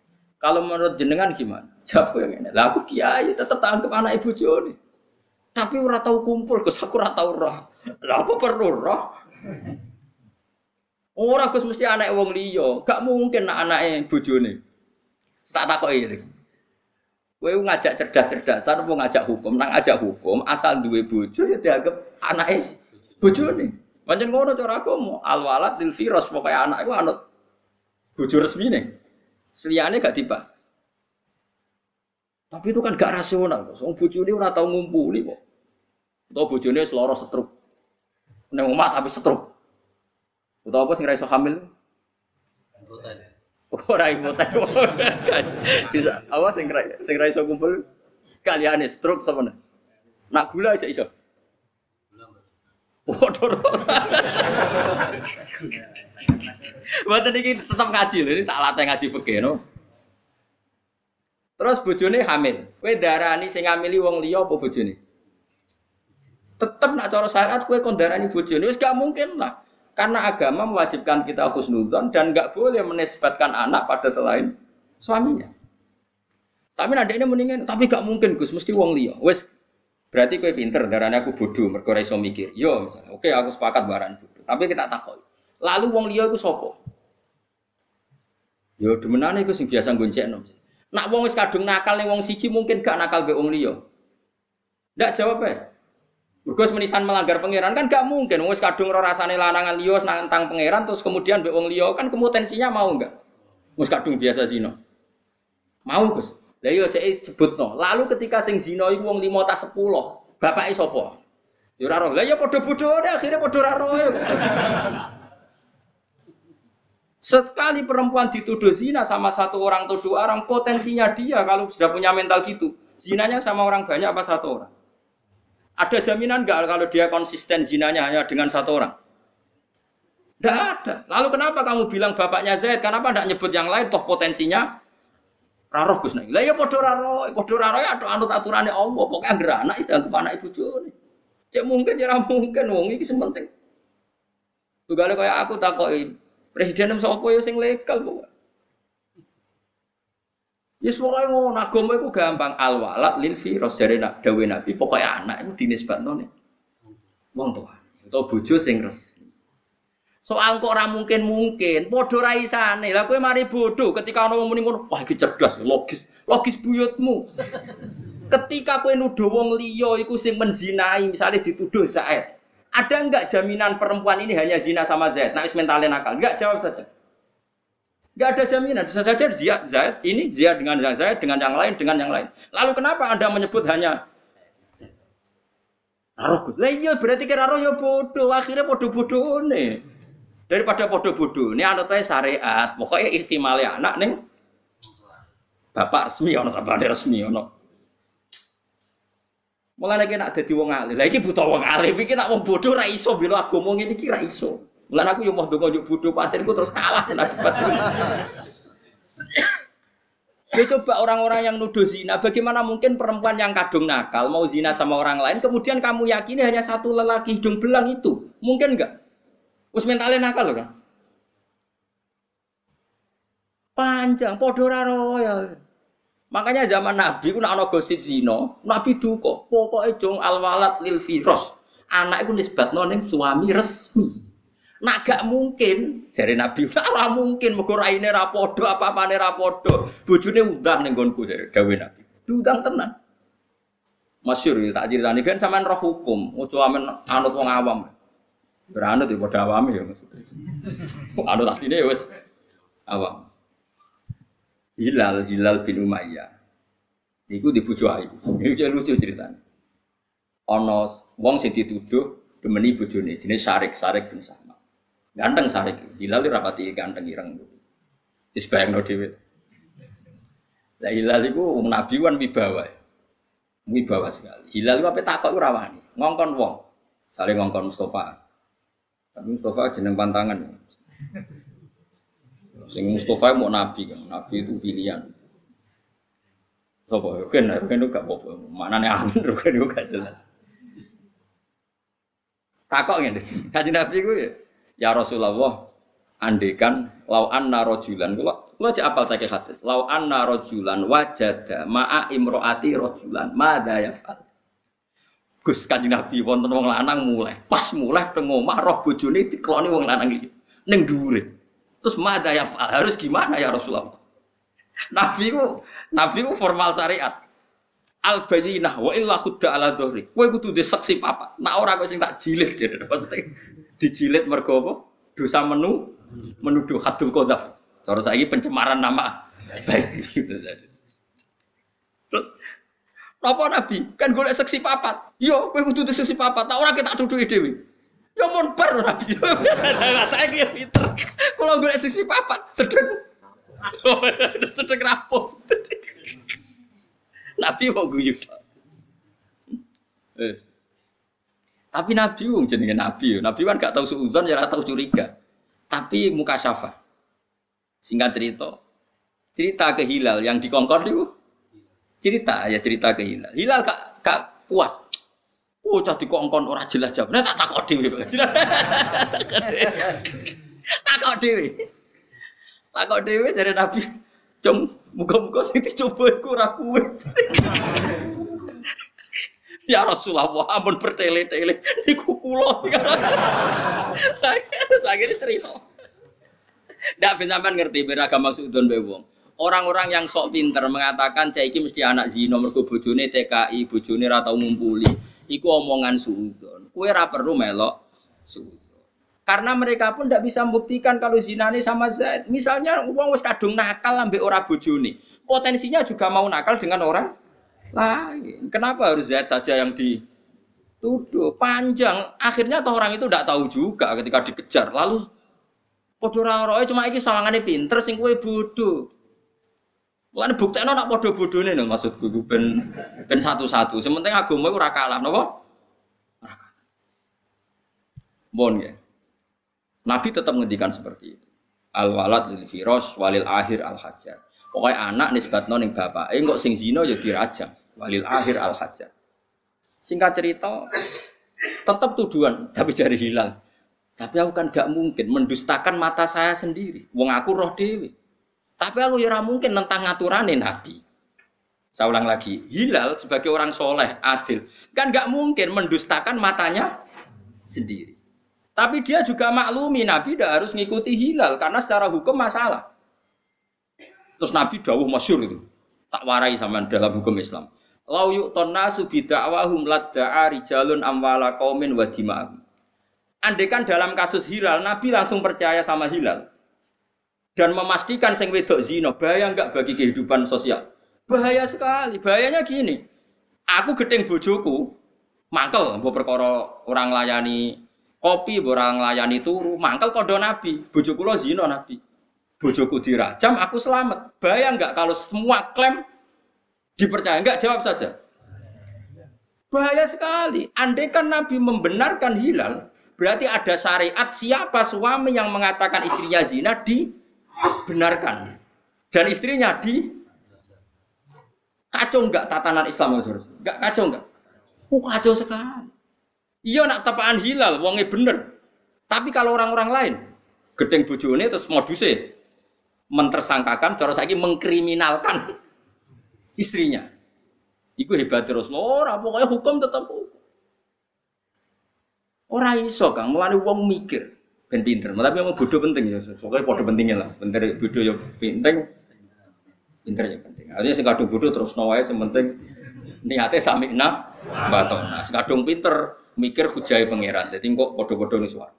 Kalau menurut jenengan gimana? Jawab yang ini. Lah aku kiai tetap tangkap anak ibu Joni. Tapi ora tahu kumpul, Gus aku ora tahu roh. Lah apa perlu roh? Ora Gus mesti anak wong liya. Gak mungkin anake bojone. Tak takoki iki. Kowe ngajak cerdas-cerdasan apa ngajak hukum? Nang ngajak hukum asal duwe bojo ya dianggap anake bojone. Pancen ngono cara agama, al walad lil firas pokoke anak iku anut bojo resmine. Seliyane gak dibahas. Tapi itu kan gak rasional. Wong bojone ora tau ngumpuli kok. Atau bojone seloro setruk. Nang omah tapi setruk. Utawa apa sing ra iso hamil? Ora imutan. Bisa awas sing sing ra iso kumpul kaliane stroke sama Nak gula aja iso. Waduh. Mboten iki tetep ngaji lho, tak latih ngaji fikih no. Terus bojone hamil. Kowe darani sing ngamili wong liya apa bojone? Tetep nak cara syariat kowe kon darani bojone wis gak mungkin lah. Karena agama mewajibkan kita khusnudon dan nggak boleh menisbatkan anak pada selain suaminya. Tapi nanti ini mendingan, tapi gak mungkin Gus, mesti wong liya. Wes berarti kue pinter, darahnya aku bodoh, mergo iso mikir. Yo, misalnya, oke aku sepakat baran bodoh. Tapi kita takoi. Lalu wong liya itu sopo? Yo demenane iku sing biasa goncekno. Nak wong wis kadung nakal ning wong siji mungkin gak nakal be wong liya. Ndak jawab ya. Mergo menisan melanggar pangeran kan gak mungkin. Wis kadung ora rasane lanangan liya nantang pangeran terus kemudian mbek wong liya kan kemutensinya mau enggak? Wis kadung biasa zina. Mau, Gus. Lah iya cek sebutno. Lalu ketika sing zina iku wong 5 ta 10, bapake sapa? Ya ora roh. Lah ya padha bodhone akhire padha ora roh. Sekali perempuan dituduh zina sama satu orang atau dua orang, potensinya dia kalau sudah punya mental gitu, zinanya sama orang banyak apa satu orang? Ada jaminan nggak kalau dia konsisten zinanya hanya dengan satu orang? Tidak ada. Lalu kenapa kamu bilang bapaknya Zaid? Kenapa tidak nyebut yang lain? Toh potensinya raroh Gus Lah ya podo raro, podo raro ya ada anut aturannya Allah. Pokoknya anggere anak itu anggap anak joni. Cek mungkin ya mungkin wong ini sementing. Tugale kaya aku takoki Presiden sapa ya sing legal kok. Yes pokoke ngono agama iku gampang al walad lil firas jare nak dawe Nabi pokoke anak iku dinisbatno nih. Wong tua utawa bojo sing resmi. Soal kok ora mungkin mungkin, padha ra isane. Lah kowe mari bodoh ketika ana wong muni ngono, wah iki cerdas, logis. Logis buyutmu. ketika kowe nuduh wong liya iku sing menzinai, misalnya dituduh Zaid. Ada enggak jaminan perempuan ini hanya zina sama Zaid? Nah, mentalnya nakal. Enggak, jawab saja. Enggak ada jaminan. Bisa saja Zaid, Zaid ini Zaid dengan Zaid, dengan yang lain, dengan yang lain. Lalu kenapa Anda menyebut hanya Gus. Lah iya berarti kira raro ya bodoh. Akhirnya bodoh-bodoh nih. Daripada bodoh-bodoh ini anutnya syariat. Pokoknya ihtimali anak nih. Bapak resmi ono sampai resmi ono. Mulai lagi nak jadi wong alim. Lagi butuh wong alim. Iki nak wong bodoh ra iso bela agama ngene iki ra iso. Mulai aku yo mau dongo yo bodoh patirku terus kalah akibat. Ya coba orang-orang yang nuduh zina, bagaimana mungkin perempuan yang kadung nakal mau zina sama orang lain, kemudian kamu yakini hanya satu lelaki hidung belang itu, mungkin enggak? Us mentalnya nakal loh kan? Panjang, podoraro ya. Makanya zaman Nabi ku ana gosip zina, Nabi duka, pokoke jong alwalat lil firos. Anak iku nisbatno ning suami resmi. Nak gak mungkin, jare Nabi, ora mungkin mergo raine ra padha, apa-apane ra padha. Bojone undang ning nggonku Nabi. Diundang tenan. Masyur ya, tak ceritani kan sampean roh hukum, ojo amen anut wong awam. Beranut ya padha awam ya maksudnya. Anut asline ya wis awam. Hilal Hilal bin Umayyah. Niku dibujuk ayu. Ini lucu ceritanya. Ono wong sing dituduh demeni bojone jenis Sarik Sarik bin Sama. Ganteng Sarik. Hilal rapati ganteng ireng. Wis bayangno dhewe. Lah Hilal iku wong nabi wan wibawa. Wibawa sekali. Hilal iku ape takok ora wani. Ngongkon wong. Saling ngongkon Mustafa. Tapi Mustafa jeneng pantangan. Sing Mustafa mau nabi kan, nabi itu pilihan. Sopo, kan, kan itu gak apa Mana nih amin, kan itu gak jelas. Takok ngene, kaji nabi gue ya, ya Rasulullah, andekan lau anna rojulan, kalau lo cek apal saya hadis, lau anna rojulan wajada ma'a imroati rojulan, mada ya fal. Gus kanjeng Nabi wonten wong lanang mulai, pas mulai teng omah roh bojone dikeloni wong lanang iki ning dhuwure. Terus mada ya harus gimana ya Rasulullah? Nabi ku, Nabi ku formal syariat. Al bayinah wa illa khudda ala dhahri. Kowe kudu di saksi papa. Nak ora kok sing tak jilid jadi Dijilid mergo apa? Dosa menu menuduh hadul qadzaf. Cara saiki pencemaran nama baik Terus apa Nabi? Kan golek saksi papat. Yo, kowe kudu di saksi papat. Tak ora kita duduki dhewe. Ya mon bar nabi. Saya kira pinter. Kalau gue sisi papat, sedeng. sedeng rapuh. Nabi mau guyu. Tapi Nabi wong jenenge Nabi, Nabi kan gak tahu suudzon ya tahu curiga. Tapi muka syafa. Singkat cerita, cerita ke Hilal yang dikongkon itu cerita ya cerita ke Hilal. Hilal gak, gak puas. Oh, cah dikongkon ora jelas jawab. Nah, tak takok dhewe. takok dhewe. Takok dhewe dari Nabi. Cung, muga-muga sing dicoba iku ora. Ya Rasulullah, ampun bertele-tele niku kula. Sakit cerita. Ndak ben sampean ngerti beragam maksudun be wong. Orang-orang yang sok pinter mengatakan cah iki mesti anak zina mergo bojone TKI, bojone ra tau ngumpuli iku omongan suudon. Kue ra perlu melok suudon. Karena mereka pun tidak bisa membuktikan kalau zina ini sama Zaid. Misalnya uang wes kadung nakal ambek ora bojone. Potensinya juga mau nakal dengan orang lain. Kenapa harus Zaid saja yang dituduh? Panjang. Akhirnya toh orang itu tidak tahu juga ketika dikejar. Lalu Padha ora cuma iki sawangane pinter sing kowe bodoh. Lan buktekno nak padha bodhone lho maksudku ben ben satu-satu. Sementing agama iku ora kalah napa? Ora kalah. Bon ya. Nabi tetap ngendikan seperti itu. Al walad lil firos walil akhir al hajar. Pokoknya anak nisbatno ning bapak. Eh kok sing zina ya dirajam. Walil akhir al hajar. Singkat cerita, tetap tuduhan tapi jari hilang. Tapi aku kan gak mungkin mendustakan mata saya sendiri. Wong aku roh dewi. Tapi aku ya mungkin tentang ngaturane Nabi. Saya ulang lagi, Hilal sebagai orang soleh, adil, kan gak mungkin mendustakan matanya sendiri. Tapi dia juga maklumi Nabi tidak harus ngikuti Hilal karena secara hukum masalah. Terus Nabi dawuh masyur itu, tak warai sama dalam hukum Islam. Lau yuk nasu bidakwahum ladda'a rijalun amwala qaumin wa dima'ahum. Andekan dalam kasus Hilal, Nabi langsung percaya sama Hilal dan memastikan sing wedok zina bahaya enggak bagi kehidupan sosial? Bahaya sekali. Bahayanya gini. Aku gedeng bojoku mangkel mbok perkara orang layani kopi orang layani turu mangkel kodo nabi. Bojoku lo zina nabi. Bojoku dirajam aku selamat. Bahaya enggak kalau semua klaim dipercaya? Enggak jawab saja. Bahaya sekali. Andai kan nabi membenarkan hilal berarti ada syariat siapa suami yang mengatakan istrinya zina di benarkan. Dan istrinya di kacau enggak tatanan Islam enggak kacau enggak oh kacau sekali. Iya nak tepaan hilal wongnya bener. Tapi kalau orang-orang lain gedeng bojone terus modusnya mentersangkakan terus lagi mengkriminalkan istrinya. Iku hebat terus. Ora pokoknya hukum tetap hukum. Ora iso Kang, mulane wong mikir ben pinter. Tapi yang bodoh penting ya. Pokoknya bodoh pentingnya lah. Pinter bodoh ya penting. Pinter ya penting. Artinya sing kadung bodoh terus nawae sementing niate samikna batona. Sing kadung pinter mikir hujai pangeran. Jadi kok bodoh-bodoh nih suara.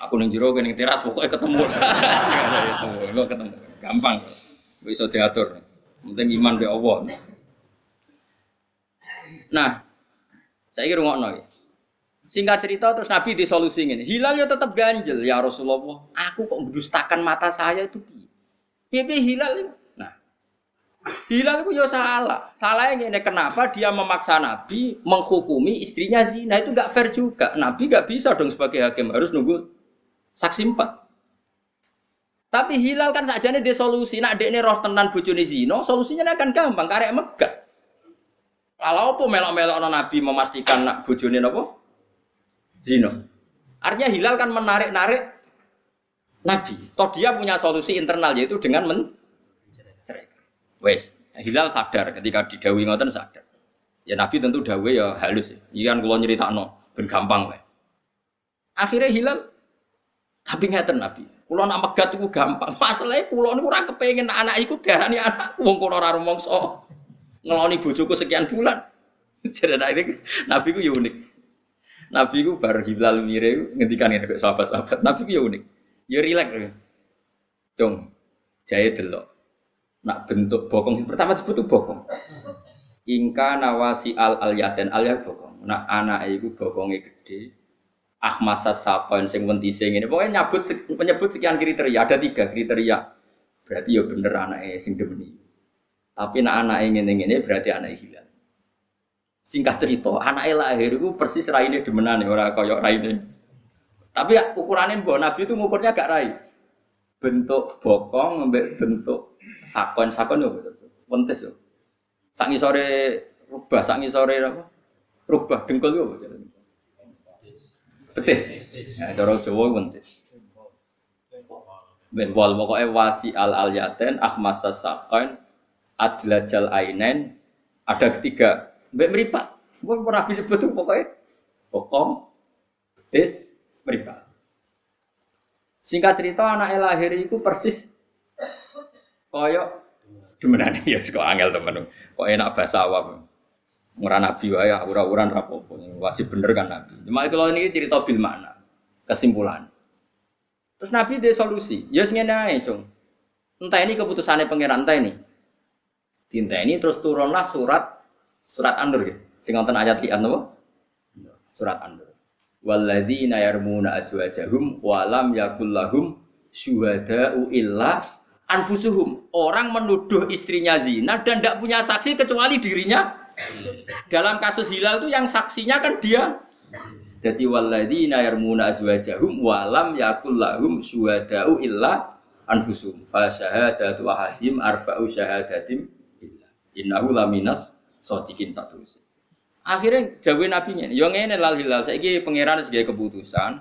Aku ning jero ning teras pokoknya ketemu. itu, ketemu. Gampang. Bisa diatur. Penting iman be Allah. Nah, saya kira ngokno ya. Singkat cerita terus Nabi disolusi ini. Hilal ya tetap ganjel ya Rasulullah. Aku kok mendustakan mata saya itu piye? Piye hilal itu? Nah, hilal itu ya salah. Salahnya ini kenapa dia memaksa Nabi menghukumi istrinya zina itu nggak fair juga. Nabi nggak bisa dong sebagai hakim harus nunggu saksi empat. Tapi hilal kan saja nih solusi. Nak dek roh tenan bojone zina, solusinya akan gampang. Karek megah. Kalau apa melok-melok Nabi memastikan nak bojone apa? Zino. Artinya hilal kan menarik-narik Nabi. Toh dia punya solusi internal yaitu dengan men Wes, hilal sadar ketika didawi ngoten sadar. Ya Nabi tentu dawe ya halus. Ya. Ikan kalau no, ben gampang wes. Akhirnya hilal tapi ngeten Nabi. Kulo nak megat itu gampang. Masalahnya kulo niku ora kepengin anak iku darani anak wong kulo ora rumangsa ngeloni bojoku sekian bulan. Jadi Nabi ku ya unik. Nabi ku bar hilal mire ngendikan ngene sahabat-sahabat. Nabi ku ya unik. Ya rileks. Dong. Jae delok. Nak bentuk bokong pertama disebut itu bokong. Ingka nawasi al al yaten al ya bokong. Nak anak iku bokonge gede. Ahmasa sapoin sing wentise ngene. Pokoknya nyebut menyebut sekian kriteria, ada tiga kriteria. Berarti ya bener anaknya sing demeni. Tapi nak anaknya ngene-ngene berarti anaknya hilal. Singkat cerita, anak lahir itu persis raine demenan orang koyok raine. Tapi ya, ukurannya mbok Nabi itu ngukurnya gak rai. Bentuk bokong, mbek bentuk sakon sakon yo betul. Wentes yo. Sangi sore rubah, sangi sore apa? Rubah dengkul yo. Betis. Ya, cara Jawa wentes. Ben wal pokoknya wasi al al yaten ahmasa sakon adlajal ainen ada ketiga Mbak meripat. Mbak bisa betul pokoknya. Pokok, betis, meripat. Singkat cerita anak lahir itu persis koyok demenan ya kok angel temen. Kok enak bahasa awam. Ngurang nabi wae ura-uran rapopo wajib bener kan nabi. Cuma kalau ini cerita bil makna kesimpulan. Terus nabi dia solusi. Ya ngene ae cung. Entah ini keputusannya pangeran entah ini. Tinta ini terus turunlah surat Surat An-Nur ya. Sing wonten ayat lian napa? Surat An-Nur. Walladzina yarmuna aswajahum wa lam yakul lahum syuhada'u illa anfusuhum. Orang menuduh istrinya zina dan tidak punya saksi kecuali dirinya. Dalam kasus hilal itu yang saksinya kan dia. Jadi walladzina yarmuna azwajahum walam yakul lahum syuhada'u illa anfusuhum. Fa syahadatu ahadim arba'u syahadatim illa. Innahu laminas sodikin satu Akhirnya jawe nabinya, yo ngene lal hilal saiki pangeran sebagai keputusan,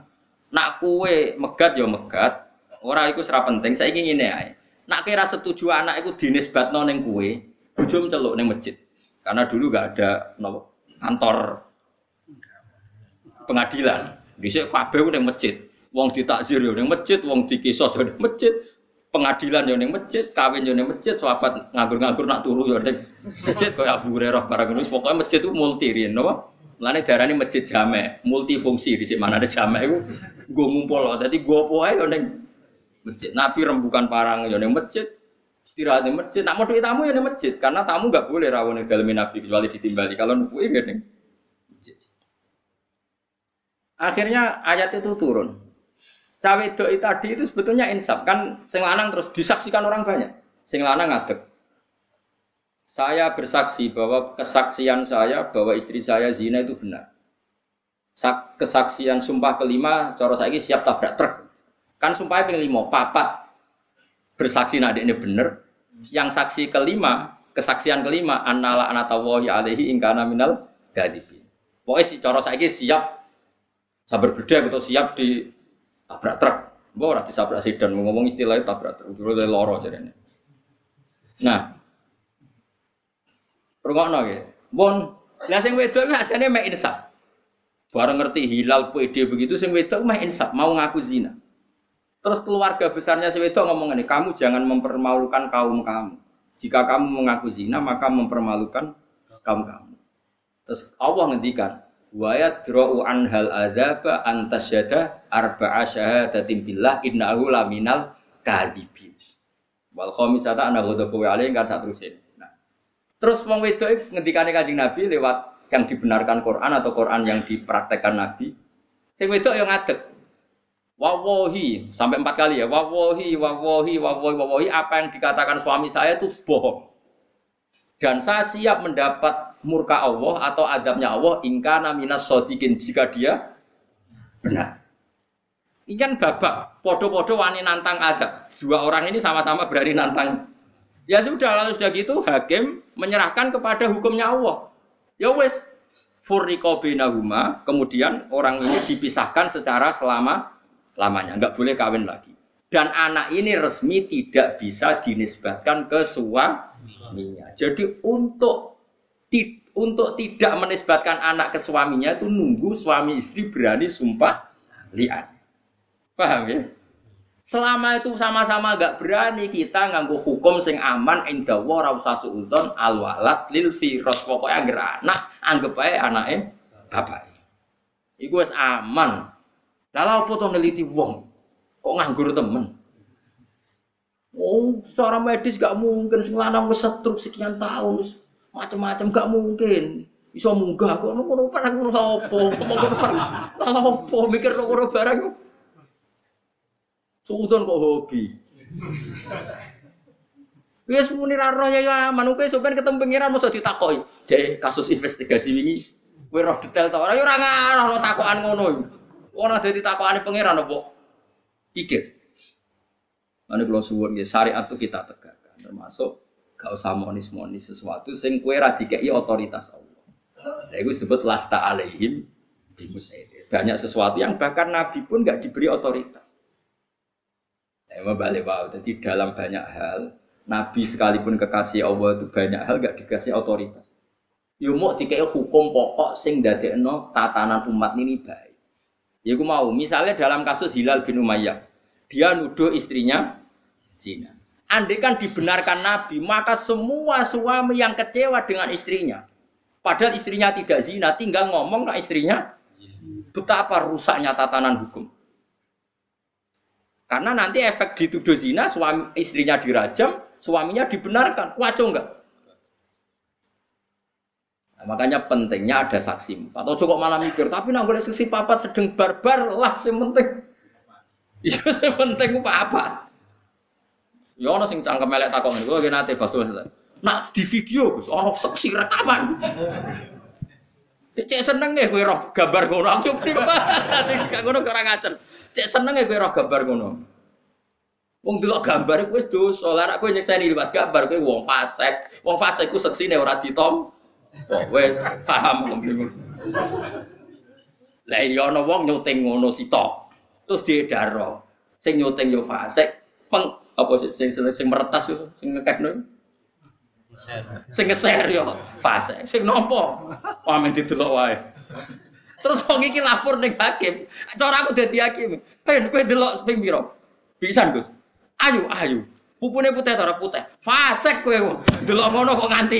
nak kue megat yo megat, ora iku serap penting, saiki ngene ae. Nak kira setuju anak iku dinisbatno ning kue, bojo celuk ning masjid. Karena dulu gak ada no, kantor pengadilan. Dhisik kabeh ning masjid. Wong ditakzir yo ning masjid, wong dikisos yo ning masjid pengadilan yo ning masjid, kawin yo ning masjid, sahabat nganggur-nganggur nak turu yo ning masjid kaya Abu Hurairah barang ngono. Pokoke masjid itu multi riyen napa? Lane darane masjid jamek, multifungsi di mana ada jamek iku nggo ngumpul. Dadi go apa ae yo ning masjid. Nabi rembukan parang yo ning masjid, istirahat di masjid. Nak mau tamu ya di masjid, karena tamu nggak boleh rawon dalam Nabi kecuali ditimbali. Kalau ya ning masjid. Akhirnya ayat itu turun. Cawe doi tadi itu sebetulnya insaf kan sing lanang terus disaksikan orang banyak. Sing lanang ngadeg. Saya bersaksi bahwa kesaksian saya bahwa istri saya zina itu benar. Kesaksian sumpah kelima, coro saya ini siap tabrak truk. Kan sumpahnya pengen lima, papat bersaksi nade ini benar. Yang saksi kelima, kesaksian kelima, annala anatawahi alaihi ingkana minal gadibin. Pokoknya si coro saya siap sabar beda atau siap di tabrak truk. Mbok ora disabrak sedan, ngomong istilahnya tabrak truk. Dulu dari loro jarene. Nah, rungokno ya. Bon, lah sing wedok iki ajane mek insaf. Bareng ngerti hilal PD begitu sing wedok mah insaf, mau ngaku zina. Terus keluarga besarnya si wedok ngomong ini, kamu jangan mempermalukan kaum kamu. Jika kamu mengaku zina, maka mempermalukan kaum kamu. Terus Allah ngendikan, wa yadra'u hal azaba antasyada arba'a syahadatin billah innahu laminal kadhibin. Wal khamisata ana ghadabu alaihi kan sak terusin. Nah. Terus wong wedok ngendikane Kanjeng Nabi lewat yang dibenarkan Quran atau Quran yang dipraktekkan Nabi. Sing wedok yang ngadeg. Wawohi sampai empat kali ya. Wawohi, wawohi, wawohi, wawohi. Apa yang dikatakan suami saya itu bohong. Dan saya siap mendapat murka Allah atau adabnya Allah ingkana minas sodikin jika dia benar. Ini kan babak, podo-podo wani nantang adab. Dua orang ini sama-sama berani nantang. Ya sudah, lalu sudah gitu hakim menyerahkan kepada hukumnya Allah. Ya wes, furriko binahuma, kemudian orang ini dipisahkan secara selama lamanya, nggak boleh kawin lagi. Dan anak ini resmi tidak bisa dinisbatkan ke suaminya. Jadi untuk untuk tidak menisbatkan anak ke suaminya itu nunggu suami istri berani sumpah liat. Paham ya? Selama itu sama-sama gak berani kita nganggu hukum sing aman indah wa ra suudon al walad lil firas pokoke angger anak anggap ae anake bapak. Iku wis aman. Lah lha opo to neliti wong? Kok nganggur temen? Oh, secara medis gak mungkin sing lanang wis setruk sekian tahun macam-macam gak mungkin. Iso munggah kok. Ngono barang ngono apa ngono barang. Apa? Mikir ngono barang Suudon kok hobi. Wis muni ra roh ya aman. Kowe sampean ketemu pengiran mosok ditakoki. Jek kasus investigasi wingi. Kowe roh detail ta ora ya ora ngarah takokan ngono. Ora dadi takokane pengiran apa? Pikir. Ane kula suwun nggih syariat itu kita tegakkan termasuk Gak usah monis-monis sesuatu sing kue radikei otoritas Allah. Nah, itu disebut lasta alaihim bimusaidin. Banyak sesuatu yang bahkan Nabi pun gak diberi otoritas. Nah, balik wow. Jadi dalam banyak hal Nabi sekalipun kekasih Allah itu banyak hal gak dikasih otoritas. Yo mau dikai hukum pokok sing dadekno tatanan umat ini baik. Ya mau, misalnya dalam kasus Hilal bin Umayyah, dia nuduh istrinya zina. Andai kan dibenarkan Nabi, maka semua suami yang kecewa dengan istrinya, padahal istrinya tidak zina, tinggal ngomong ke istrinya, betapa rusaknya tatanan hukum. Karena nanti efek dituduh zina, suami istrinya dirajam, suaminya dibenarkan, waco enggak? Nah, makanya pentingnya ada saksi Atau cukup malah mikir, tapi nggak boleh saksi papat sedang barbar lah, yang penting Iya penting ku apa? Ya ono sing cangkem elek takon iku lagi nate basul. Nak di video Gus, ono seksi rekaman. Cek seneng ya kowe roh gambar ngono. Aku gak ngono kurang ajar. Cek seneng ya kowe roh gambar ngono. Wong delok gambar kuwi wis dosa. Lah nek kowe nyekseni liwat gambar kowe wong fasik. Wong fasik ku seksine ora ditom. Oh, wis paham. Lah iya ana wong nyuting ngono sitok. Terus diedaro. Sing nyuting yo fasik, peng apa sih sing sing, sing meretas yo sing ngekekno. Sing ngeser yo fasik. Sing nopo? Pamen didelok wae. Terus wong iki lapor ning hakim. Cara aku dadi hakim. Ben kowe delok ping pira? Pisan, Gus. Ayu, ayu. Pupune putih ta ora putih? Fasik kowe. Delok ngono kok nganti.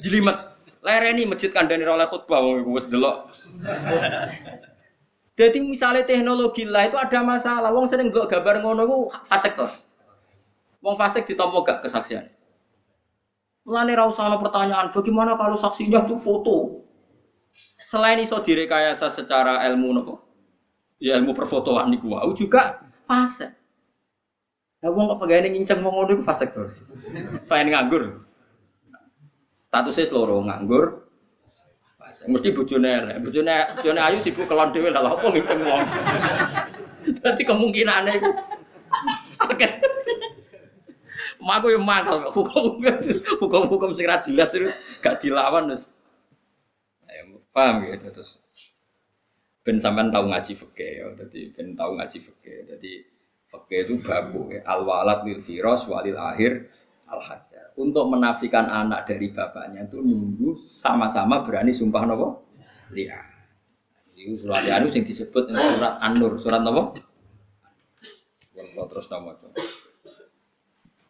Jelimet. Lereni masjid kandhane oleh khutbah wong wis delok. Jadi misalnya teknologi lah itu ada masalah. Wong sering nggak gambar ngono iku fasik to. Wong fasik ditampa gak kesaksian. Mulane ra usah pertanyaan, bagaimana kalau saksinya itu foto? Selain iso direkayasa secara ilmu nopo? Ya ilmu perfotoan niku wau juga fase. Lah wong kok pegawai nginceng wong ngono iku fasik to. Selain nganggur. Statusnya seloro nganggur. Mesti bojone elek. Bojone ayu sibuk kelon dhewe lah apa nginceng wong. Dadi kemungkinane iku. Oke. Maku yang mangkal hukum hukum hukum sing ra jelas itu gak dilawan terus. Paham ya terus. Ben sampean tahu ngaji fikih ya, jadi ben tahu ngaji fikih. Jadi fikih itu babu ya. Al walad lil firas walil akhir al. Untuk menafikan anak dari bapaknya itu nunggu sama-sama berani sumpah nopo? Lihat. Itu surat yang disebut surat An-Nur, surat nopo? terus nama coba.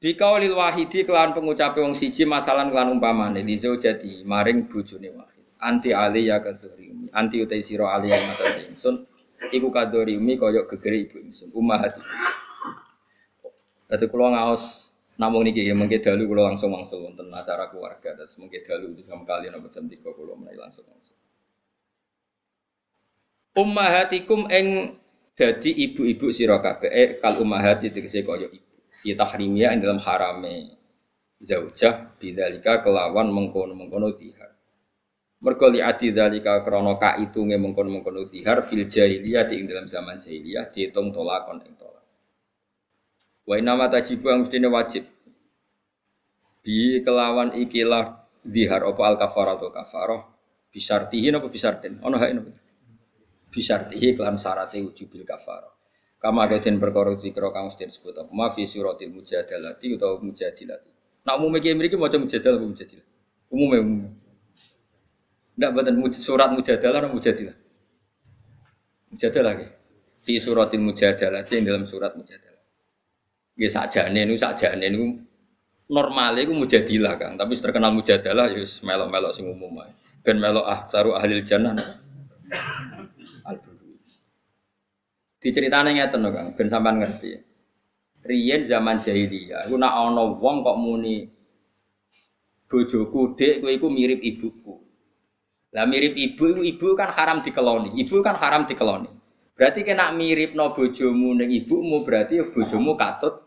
Di kaulil wahidi kelan pengucape wong siji masalah kelan umpamane di jadi maring bojone wahid. Anti ali ya kadori anti utai siro ali yang mata ingsun iku kadori umi koyok gegeri ibu ingsun hati. Dadi kula ngaos namun niki ya mengke dalu kula langsung langsung wonten acara keluarga dan mengke dalu itu sama kali nomor jam 3 kula mulai langsung langsung. Ummahatikum eng dadi ibu-ibu sira kabeh eh, kal ummahati tegese koyok ibu fi tahrimia ing dalam harame zaujah bidzalika kelawan mengkono-mengkono tihar. Mergo li adi dzalika krana kaitunge mengkono-mengkono tihar fil jahiliyah ing dalam zaman jahiliyah dihitung tolakon ing tolak. Wa inama tajibu yang mestine wajib. Bi kelawan ikilah dihar apa al kafarah atau kafarah bisartihi napa bisartin ono hak napa bisartihi kelan syarate wujubil kafarah Kama den perkara zikra kang mesti disebut apa ma fi suratil mujadalati utawa mujadilati. Nak umume ki mriki maca mujadal apa mujadilah? Umume umume. Ndak mboten surat mujadalah atau mujadilah. Mujadalah ki. Fi suratil mujadalati dalam surat mujadalah. Nggih sakjane niku sakjane niku normal iku mujadilah Kang, tapi terkenal mujadalah ya wis melok-melok sing umum ae. Ben melok ah taruh ahli jannah. Diceritane ngeten Kang, ben sampean ngerti. Riyen zaman jahiliyah, iku nak ana wong kok muni bojoku dek kowe iku mirip ibuku. Lah mirip ibu ibu, kan haram dikeloni. Ibu kan haram dikeloni. Berarti kena mirip no bojomu ning ibumu berarti bojomu katut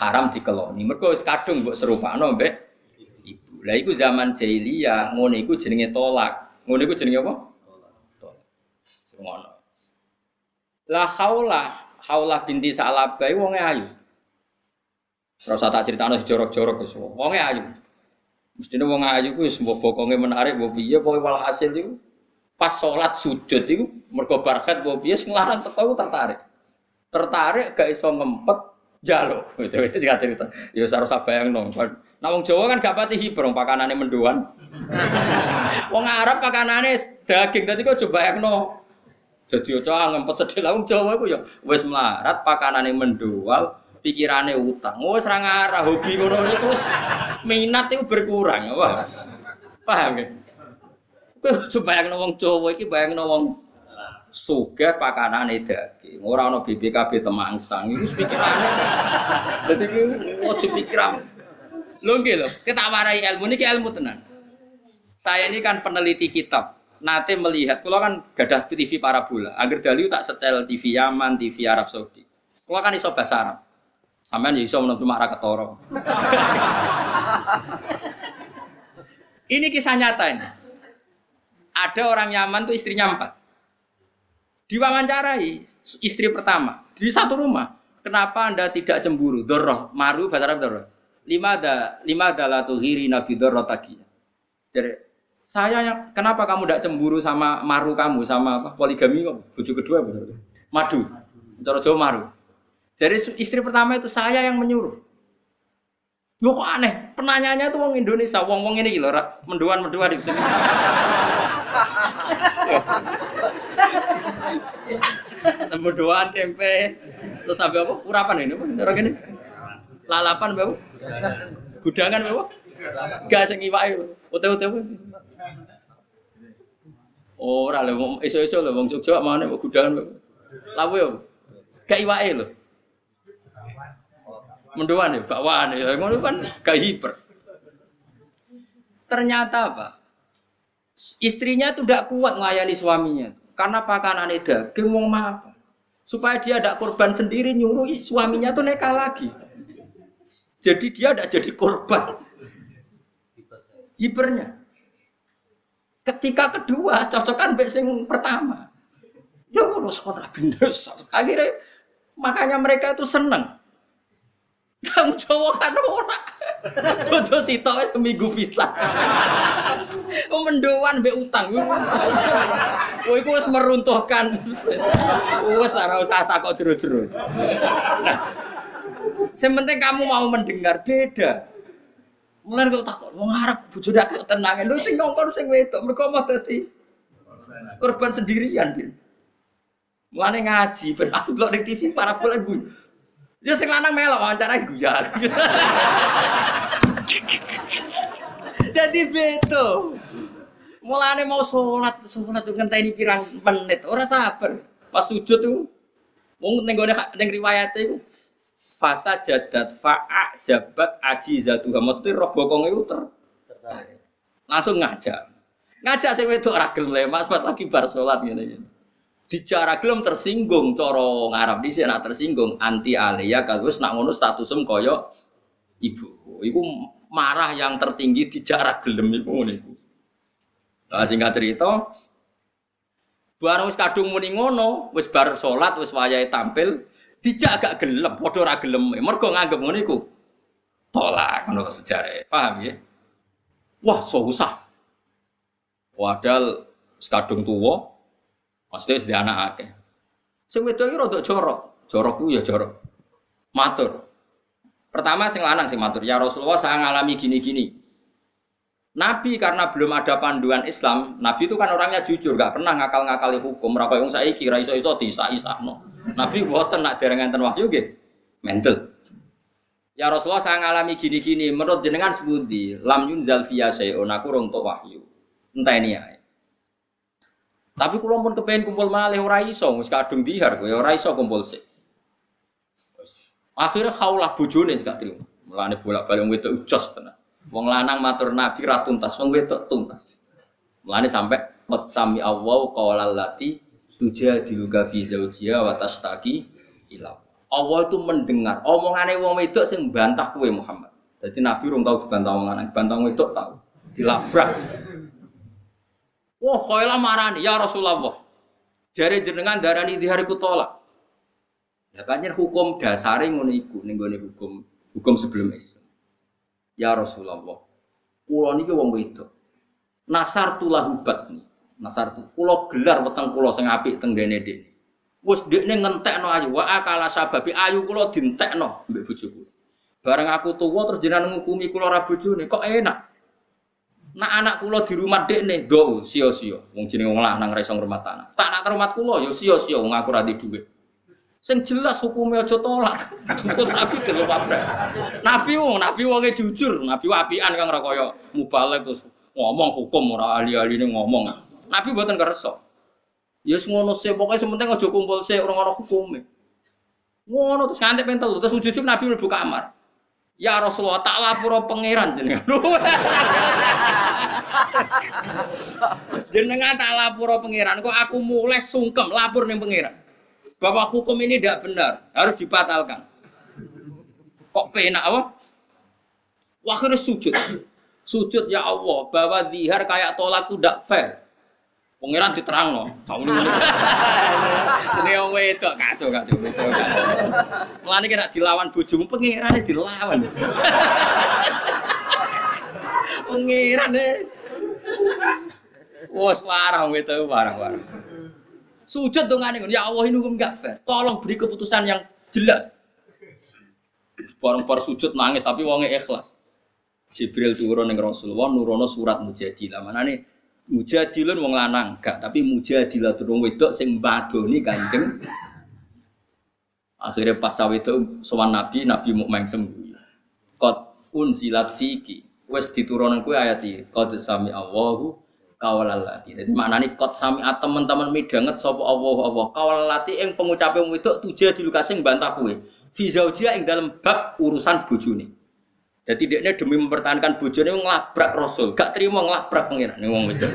haram dikeloni. Mergo kadung mbok serupakno mbek ibu. Lah iku zaman jahiliyah, ngono iku jenenge tolak. Ngono iku jenenge apa? Tolak. Tolak. La haula, haula binti Sa'labah wonge ayu. Ora usah tak critakno jorok-jorok wis. Wonge ayu. Mestine wong ayu kuwi wis bokonge menarik mbok piye pokoke walhasil iku pas sholat sujud itu mergo barkat mbok piye sing larang teko iku tertarik. Tertarik gak iso ngempet jaluk. Itu itu cerita. Ya harus bayangno. Nah wong Jawa kan gak pati hibrong pakanane mendoan. wong Arab pakanane daging dadi kok coba bayangno jadi ojo ngempet sedih lah Jawa iku ya wis melarat pakanane mendual, pikirane utang. Wis ora ngarah hobi ngono iku minat iku berkurang. Wah. Paham ya? Kowe coba yang wong Jawa iki bayangno wong sugih pakanane daging. Ora ana BPKB temangsang. Iku pikirane. Dadi ojo pikiran. Lho nggih lho, kita warai ilmu niki ilmu tenan. Saya ini kan peneliti kitab nate melihat, kalau kan gadah TV parabola, agar dali tak setel TV Yaman, TV Arab Saudi. Kalau kan iso bahasa Arab. Sampean ya iso menentu marah ketoro. ini kisah nyata ini. Ada orang Yaman tuh istrinya empat. Diwawancarai istri pertama di satu rumah. Kenapa anda tidak cemburu? Doroh, maru bahasa Arab doroh. Lima ada lima adalah tuhiri nabi doroh tagi. Jadi saya yang kenapa kamu tidak cemburu sama maru kamu sama apa poligami kok? Bujuk kedua benar. Madu. Cara Jawa maru. Jadi istri pertama itu saya yang menyuruh. Lo kok aneh, penanyanya tuh wong Indonesia, wong wong ini gila, menduan menduan di sini. menduan tempe, terus sampai apa? Urapan ini, orang ini. Lalapan bawa, gudangan bawa, iwai, ote ote Oh, ora lho, iso-iso lho wong Jogja mana mau gudangan. Lawu ya. Gak iwake lho. Mendoan ya, bakwaan ya. Ngono kan gak hiper. Ternyata apa? Istrinya tuh tidak kuat ngayani suaminya. Karena pakanan daging mau apa? Supaya dia tidak korban sendiri nyuruh suaminya tuh neka lagi. Jadi dia tidak jadi korban. Hipernya. Ketika kedua cocokan mbek sing pertama. Ya ngono sekolah. Akhirnya makanya mereka itu seneng. Kang Jawa kan ora. Bojo sitok seminggu bisa. Oh mendoan mbek utang. Oh iku wis meruntuhkan. Wis ora usah takok jero-jero. Sementing kamu mau mendengar beda. Mulai kau takut, mau ngarep bujuk dak tenangin, lu sing nongkrong sing wedok, mereka mau tadi korban sendirian. Mulai ngaji, berarti lo di TV para boleh gue. Dia sing lanang melok wawancara guyon. Jadi beto. Mulane mau sholat, sholat tuh ngenteni pirang menit, ora sabar. Pas sujud tuh, mau nenggone neng riwayat itu, fasa jadat fa'a jabat aji zatuha maksudnya roh bokong itu ter langsung ngajak ngajak saya itu ragil lemas lagi bar sholat Dicara gelem tersinggung coro ngarap di sini tersinggung anti alia kalau nak ngono statusem koyo ibu. Iku marah yang tertinggi dicara gelem iku ngono iku. Nah singkat cerita bareng wis kadung muni ngono, wis bar salat, wis wayahe tampil, dijak gak gelem, padha ora gelem. Mergo nganggep ngono iku tolak ngono sejarah. Paham ya? Wah, susah. Wadal sekadung tuwa, Maksudnya sedih anak akeh. Sing wedok iki rada jorok. Jorok ku ya jorok. Matur. Pertama sing lanang sing matur, ya Rasulullah saya ngalami gini-gini. Nabi karena belum ada panduan Islam, Nabi itu kan orangnya jujur, gak pernah ngakal-ngakali hukum. Rapa yang saya kira iso iso tisa isa no. Nabi buatan nak derengan ten wahyu gitu, mental. Ya Rasulullah saya ngalami gini-gini, menurut jenengan sebuti, lam yunzal fiya sayun aku wahyu. Entah ini ya. Tapi kalau pun kepengen kumpul malih ora iso, wis kadung dihar kowe ora iso kumpul sik. Akhirnya kaulah bojone gak terima. Mulane bolak-balik wong wedok ujos tenan. Wong lanang matur Nabi ra tuntas, wong wedok tuntas. Mulane sampai qad sami Allah qaulal lati tujadiluka fi zawjiha wa tastaqi ila Allah itu mendengar omongane wong wedok sing bantah kowe Muhammad. Jadi Nabi rum tau dibantah wong lanang, dibantah wedok tau. Dilabrak. Wah, lah marani ya Rasulullah. Jari jenengan darani di hari kutolak. Ya hukum dasar ngono iku ning hukum hukum sebelum Islam. Ya Rasulullah. Kulo niki wong wedok. Nasar tulah hubat nih. Nasar tu. Kulo gelar weteng kulo sing apik teng dene dene. Wes dekne ngentekno ayu wa akala sababi ayu kulo dintekno mbek bojoku. Bareng aku tuwa terus jenengan ngukumi kulo ra bojone kok enak. Nak anak kulo di rumah dek nih, go sio sio. Wong jeneng wong lanang ra iso ngrumat tanah. Tak nak rumah kulo yo sio sio wong aku ra duit. Sing jelas hukumnya aja tolak. Nabi dulu pabrik. Nabi wong, Nabi wonge jujur, Nabi apian kang ora mubalek terus ngomong hukum ora ahli-ahli ini ngomong. Nabi buatan kerso. Ya ngono sih, pokoknya sementing aja kumpul sih orang orang hukumnya. Ngono terus ngantek pentel terus ujug Nabi mlebu kamar. Ya Rasulullah tak lapor pangeran jenengan. jenengan tak lapor pangeran kok aku mulai sungkem lapor nih pangeran. Bahwa hukum ini tidak benar, harus dibatalkan. Kok penak apa? Akhirnya sujud. Sujud ya Allah, bahwa zihar kayak tolak itu tidak fair. Pangeran diterang no. Kau ini Ini yang itu kacau kacau kacau. Melani kena dilawan bojomu pangeran dilawan. pangeran deh. Wah, parah itu parah parah. Sujud dong aneh, ya Allah ini hukum gak fair. Tolong beri keputusan yang jelas. Barang par sujud nangis tapi wongnya ikhlas. Jibril turun dengan Rasulullah nurono surat mujadilah. Mana nih mujadilun wong lanang gak tapi mujadilah turun wedok sing badoni kanjeng. Akhirnya pas cawe itu sowan nabi nabi mau main sembuh kot unsilat fiki wes diturunkan kue ayat ini kot sami Allahu kawalalati jadi mana nih kot sami teman-teman midanget sopo Allah Allah kawalalati yang pengucapnya wedok tujuh di lukas sing bantah kue fizaujia yang dalam bab urusan bujuni jadi dia demi mempertahankan bojone ngelabrak Rasul, gak terima ngelabrak pengiran nih wong itu.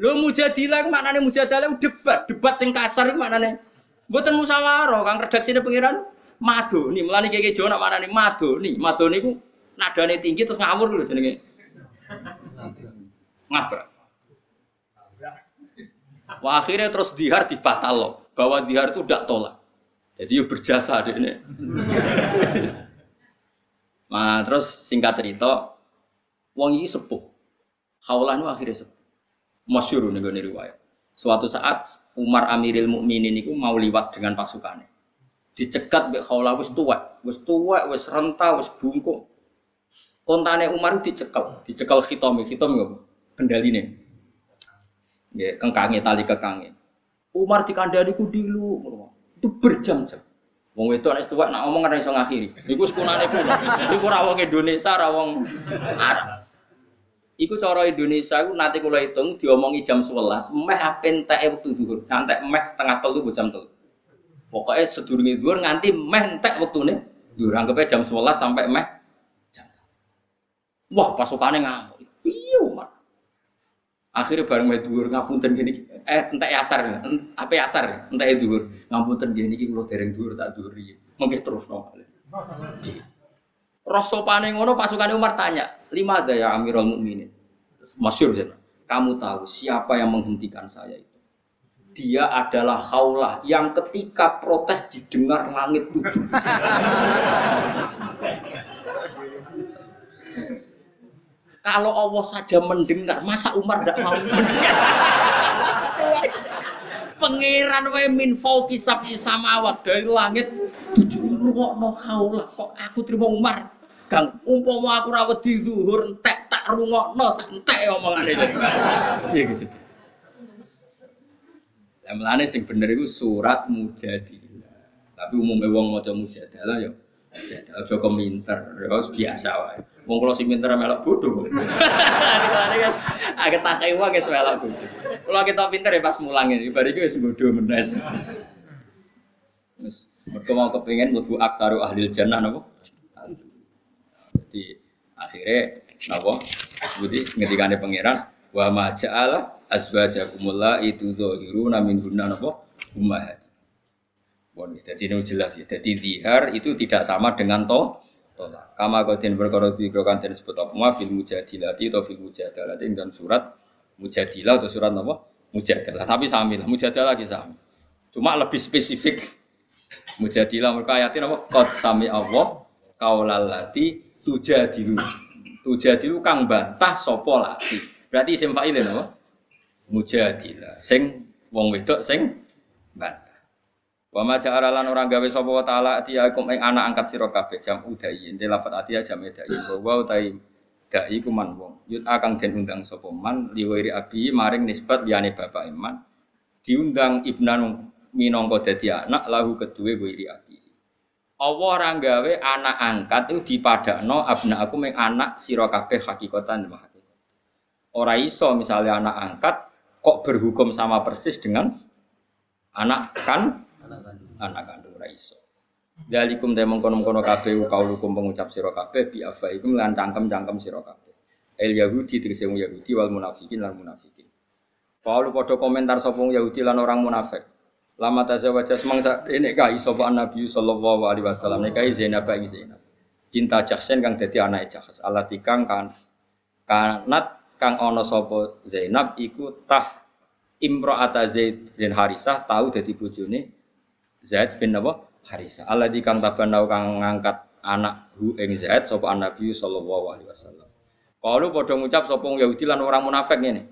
Lo mujadilah mana nih mujadalah debat, debat sing kasar mana nih? Buatan musyawarah, kang ini pengiran madu nih melani kayak Jawa mana nih madu nih, madu nih ku nadanya tinggi terus ngawur loh jenenge. Ngabrak. Wah akhirnya terus dihar loh, bahwa dihar itu tidak tolak. Jadi yuk berjasa deh ini. Nah, terus singkat cerita, wong ini sepuh. Khawlah itu akhirnya sepuh. Masyur nih gue riwayat. Suatu saat Umar Amiril Mukminin itu mau liwat dengan pasukannya. Dicegat Mbak Khawlah wis tua, wis tua, wis renta, wis bungkuk. Kontane Umar dicekel, dicekel khitom, khitom gue kendaline. Ya, kengkange tali kekangnya. Umar dikandani ku dilu, itu berjam-jam. Wong wedok nek tuwek nak ngomong ora iso ngakhiri. Iku sekunane kuno. Iku ora wong Indonesia, ora wong Arab. Iku cara Indonesia iku nanti kula hitung diomongi jam 11, meh apen teke wektu dhuwur. Santai meh setengah telu jam telu. Pokoknya sedurunge dhuwur nganti meh entek wektune. Dhuwur anggapnya jam 11 sampai meh jam. Wah, pasukane ngamuk. Akhirnya bareng wae dhuwur ngapunten gini, eh entek asar, apa asar, entek dhuwur. Ngapunten gini iki kula dereng dhuwur tak dhuwuri. Mengke terus no. Roh sopane ngono pasukan Umar tanya, lima ada ya Amirul Mukminin. Masyur sana. Kamu tahu siapa yang menghentikan saya itu? Dia adalah khaulah yang ketika protes didengar langit tujuh. Kalau Allah saja mendengar, masa Umar tidak mau mendengar? Pangeran wae min fauqi sab'i samawat dari langit tujuh rungokno haula kok aku terima Umar. Kang umpama aku ra wedi zuhur entek tak rungokno entek omongane. Piye gitu. Lah melane sing bener iku surat mujadilah. Tapi umumnya wong maca mujadalah ya jadi aja kominter, ya biasa wae. Wong kula sing pinter melok bodho. Guys, agak tak kaya guys melok bodho. Kalau kita pinter ya pas mulang ini, bari iki wis bodho menes. Wis mergo mau kepengin mlebu aksaru ahli jannah napa? Jadi akhirnya napa? Budi ngendikane pangeran wa ma ja'ala azwajakumullah itu dzahiruna min hunna napa? Ummahat. Bon, jadi ini jelas ya. Jadi zihar itu tidak sama dengan to tolak. Kama berkorot di krokan dan sebut apa fil mujadilati atau fil mujadalati dalam surat mujadilah atau surat apa mujadalah. Tapi sami lah mujadalah lagi sami. Cuma lebih spesifik mujadilah mereka ayatin apa kot sami Allah kaulalati tujadilu tujadilu kang bantah sopo lati. Berarti isim fa'ilin apa? Mujadilah. Sing wong wedok sing bantah. Wa ma ja'ala lan ora gawe sapa wa ta'ala atiyakum ing anak angkat sira kabeh jam udai ente lafat atiya jam dai wa utai dai ku man wong. Yut akang den undang sapa man liwiri abi maring nisbat liyane bapak iman diundang ibnan minangka dadi anak lahu kedue wiri abi. Allah ora gawe anak angkat itu dipadakno abna aku meng anak sira kabeh hakikatan mah hakikat. Ora iso misalnya anak angkat kok berhukum sama persis dengan anak kan anak kandung anak kandung raiso Dalikum te mengkono-kono kabeh kaulukum pengucap sira kabeh bi afaikum lan cangkem-cangkem sira kabeh. El Yahudi tegese wong Yahudi wal munafikin lan munafikin. Kalau padha komentar sapa wong Yahudi lan orang munafik. Lama tazawaja semangsa ini kai sapa Nabi sallallahu alaihi wasallam kai Zainab ing Zainab. Cinta Jahsen kang dadi anake Jahs. Allah tikang kan kanat kang ana sapa Zainab iku tah imra'ata Zaid bin Harisah tahu dadi bojone Zaid bin apa? Harisa. Allah di kang tabanau kang ngangkat anak hu ing Zaid sapa Nabi sallallahu alaihi wasallam. Kalau padha ngucap sapa Yahudi lan orang munafik ngene.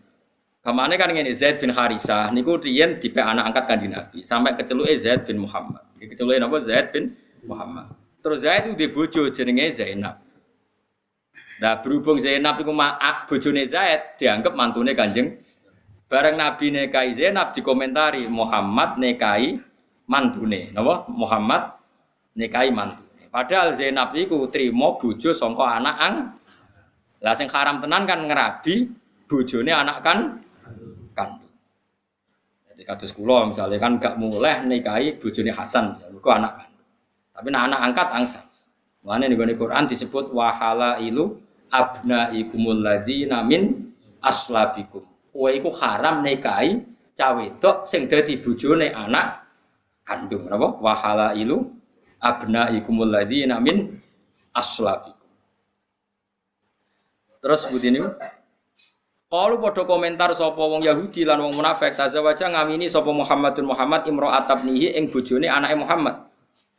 Kamane kan ngene Zaid bin Harisa niku riyen dipe anak angkat kanjeng Nabi sampai keceluke Zaid bin Muhammad. Keceluke napa Zaid bin Muhammad. Terus Zaid itu bojo jenenge Zainab. Nah berhubung Zainab iku maak bojone Zaid dianggap mantune Kanjeng Bareng Nabi nekai Zainab dikomentari Muhammad nekai mantune, napa? Muhammad nikahi mantune. Padahal Zainab iku trimo bojo sangka anak ang. Lah sing haram tenan kan ngerabi bojone anak kan kandung. Jadi kados kula misalnya kan gak mulai nikahi bojone Hasan, misalnya anak kandung. Tapi nah anak angkat angsa. Mana nih Quran disebut wahala ilu abna ikumul ladina min aslabikum. Kowe iku haram nikahi cawe wedok sing dadi bojone anak kandung napa wahala ilu abna ikumul ladina min aslabi terus ini kalau pada komentar sapa wong Yahudi lan wong munafik tazawaja ngamini sapa Muhammadun Muhammad imra'at tabnihi ing bojone anake Muhammad.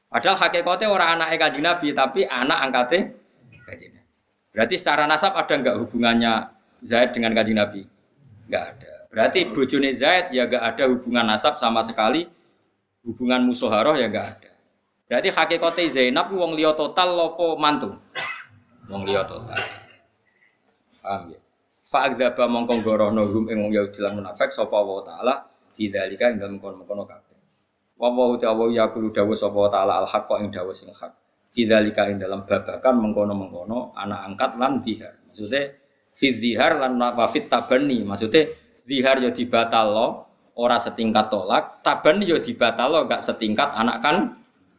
Padahal hakikatnya orang anaknya kanjeng Nabi tapi anak angkatnya Nabi. Berarti secara nasab ada enggak hubungannya Zaid dengan kanjeng Nabi? Enggak ada. Berarti bojone Zaid ya enggak ada hubungan nasab sama sekali hubungan musuharoh ya enggak ada. Berarti hakikate Zainab wong liya total lopo mantu? Wong liya total. Paham ya? Fa'adzaba mongko gorono hum ing wong Yahudi lan munafik sapa wa taala fi dzalika ing dalem kono-kono kabeh. Wa wa ta'ala yaqulu dawu sapa taala al haqqa ing dawu sing hak. Fi dzalika ing dalam babakan mengkono-mengkono anak angkat lan dihar. Maksudnya fi dzihar lan wa fit tabani. Maksudnya dihar ya dibatalo ora setingkat tolak, taban yo dibatalo gak setingkat anak kan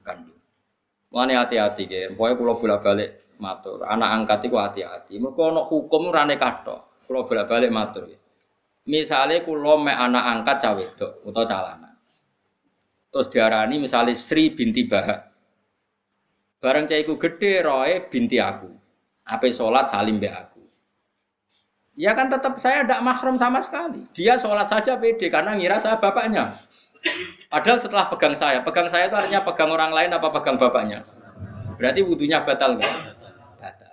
kandung. Mane hati-hati ge, pokoke kula bolak-balik matur, anak angkat iku hati-hati. Mergo ana hukum rane kathok. Kula bolak-balik matur. Misale kula mek anak angkat cah wedok utawa calana. Terus diarani misalnya Sri binti Bahak. Bareng cah iku gedhe roe binti aku. Ape salat salim mbek aku. Ya kan tetap saya tidak mahrum sama sekali. Dia sholat saja pede karena ngira saya bapaknya. Padahal setelah pegang saya, pegang saya itu artinya pegang orang lain apa pegang bapaknya? Berarti wudhunya batal nggak? Batal.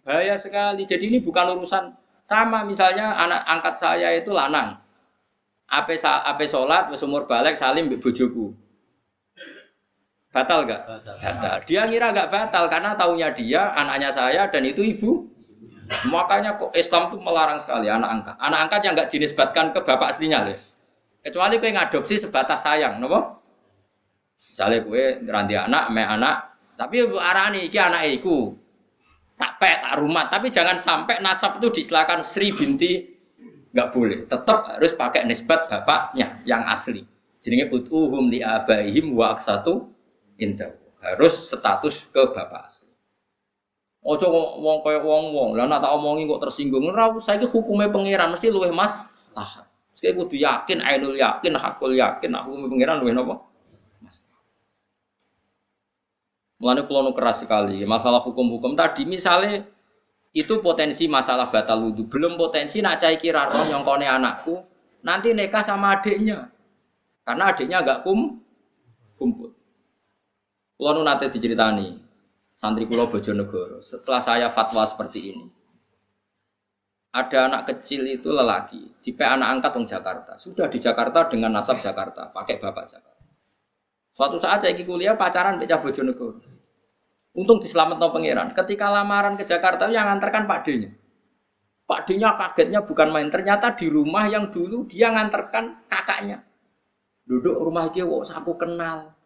Bahaya sekali. Jadi ini bukan urusan sama misalnya anak angkat saya itu lanang. Ape ape sholat, umur balik salim bojoku. Batal gak? Batal. Dia ngira gak batal karena taunya dia anaknya saya dan itu ibu Makanya kok Islam itu melarang sekali anak angkat. Anak angkat yang nggak dinisbatkan ke bapak aslinya deh. Kecuali kue ngadopsi sebatas sayang, nopo? Misalnya kue nanti anak, me anak, tapi arani iki anak iku tak pek tak rumah, tapi jangan sampai nasab itu disilakan Sri binti nggak boleh. Tetap harus pakai nisbat bapaknya yang asli. Jadi utuhum li abaihim wa aksatu indahu. Harus status ke bapak asli. Ojo wong kaya wong-wong. Lah nak tak omongi kok tersinggung. Ora saiki hukume pangeran mesti luwih Mas. Ah. Saya kudu yakin, ainul yakin, hakul yakin, aku pangeran luwih napa? Mas. Mulane keras sekali masalah hukum-hukum tadi misalnya itu potensi masalah batal wudhu belum potensi nak cai kira roh nyongkone anakku nanti nikah sama adiknya karena adiknya agak kum kumpul. Kulo nate diceritani santri Pulau Bojonegoro. Setelah saya fatwa seperti ini, ada anak kecil itu lelaki, tipe anak angkat di Jakarta. Sudah di Jakarta dengan nasab Jakarta, pakai bapak Jakarta. Suatu saat saya kuliah pacaran becah Bojonegoro. Untung diselamat no pangeran. Ketika lamaran ke Jakarta yang nganterkan Pak D-nya. Pak D-nya kagetnya bukan main. Ternyata di rumah yang dulu dia nganterkan kakaknya. Duduk rumah dia, wow, aku kenal.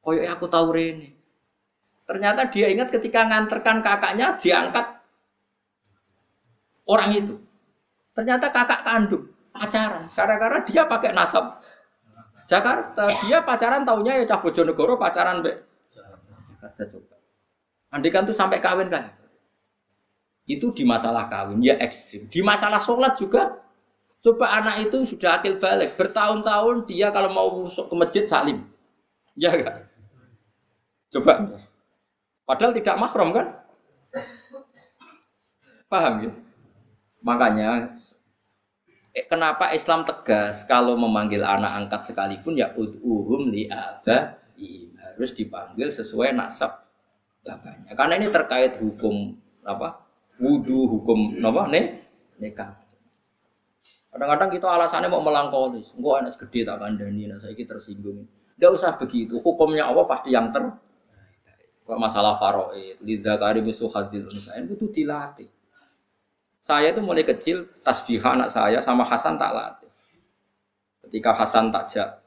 Koyok aku tahu Rene. Ternyata dia ingat ketika nganterkan kakaknya diangkat orang itu. Ternyata kakak kandung pacaran. Karena-karena dia pakai nasab Jakarta. Dia pacaran taunya ya Cah Bojonegoro pacaran be Kata coba. Andai kan tuh sampai kawin kan? Itu di masalah kawin ya ekstrim. Di masalah sholat juga. Coba anak itu sudah akil balik bertahun-tahun dia kalau mau ke masjid salim, ya kan? Coba. Padahal tidak mahram kan? Paham ya? Makanya eh, kenapa Islam tegas kalau memanggil anak angkat sekalipun ya ud'uhum li harus dipanggil sesuai nasab bapaknya. Karena ini terkait hukum apa? Wudu, hukum apa? Nih, nikah. Kadang-kadang kita alasannya mau melangkolis. Enggak anak gede tak kandani, nah saya tersinggung. Tidak usah begitu. Hukumnya Allah pasti yang ter. Masalah faroid, lidah karim hadil unsain itu dilatih. Saya itu mulai kecil tasbih anak saya sama Hasan tak latih. Ketika Hasan takjak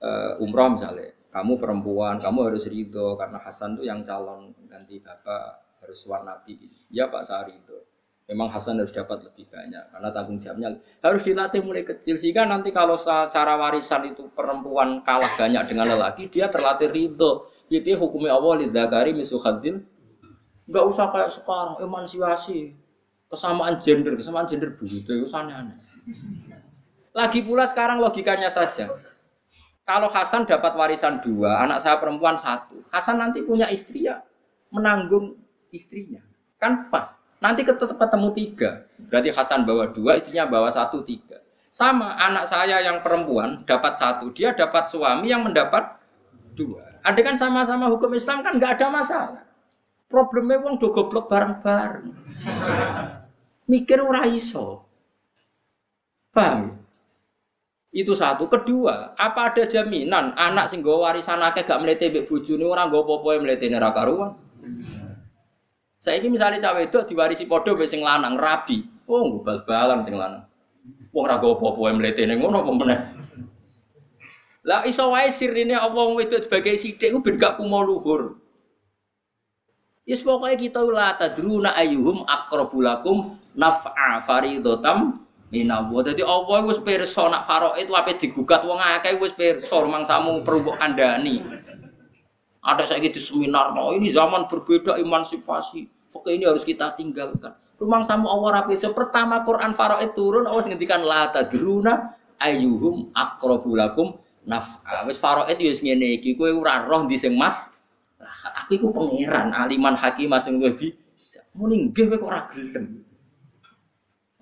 uh, umroh misalnya, kamu perempuan, kamu harus ridho karena Hasan tuh yang calon ganti bapak harus warna nabi. Ya Pak Sari itu. Memang Hasan harus dapat lebih banyak karena tanggung jawabnya harus dilatih mulai kecil sehingga nanti kalau secara warisan itu perempuan kalah banyak dengan lelaki dia terlatih ridho. Jadi hukumnya Allah lidakari misuhadin nggak usah kayak sekarang emansipasi kesamaan gender kesamaan gender begitu itu aneh Lagi pula sekarang logikanya saja. Kalau Hasan dapat warisan dua, anak saya perempuan satu, Hasan nanti punya istri ya menanggung istrinya, kan pas. Nanti ketemu tiga. Berarti Hasan bawa dua, istrinya bawa satu, tiga. Sama anak saya yang perempuan dapat satu, dia dapat suami yang mendapat dua. Ada kan sama-sama hukum Islam kan nggak ada masalah. Problemnya uang do goblok bareng-bareng. Mikir ora iso. Paham? Itu satu. Kedua, apa ada jaminan anak sing warisan akeh gak mlete mbek bojone ora nggo apa-apa mletene ra karuan? Saya ini misalnya cawe itu diwarisi podo be sing lanang rabi. Oh, bal-balan sing lanang. Wong ora go apa-apa mletene ngono apa. Lah iso wae sirine Allah wedok sebagai sithik ku ben gak kumo luhur. Yes pokoknya kita la tadruna ayyuhum aqrabulakum naf'a faridotam minawo. Dadi Allah wis pirsa nak faro itu ape digugat wong akeh wis pirsa mangsamu perlu kandhani. Ada saya gitu seminar, oh ini zaman berbeda emansipasi. Oke ini harus kita tinggalkan. Rumang sama Allah rapi. So, pertama Quran Faraid turun, Allah ngendikan la tadruna ayyuhum akrobulakum naf'a. Wis Faraid yo ngene iki, kowe ora roh di sing Mas. Aku iku pangeran, aliman hakim sing luwih bisa. Muni nggih kowe kok ora gelem.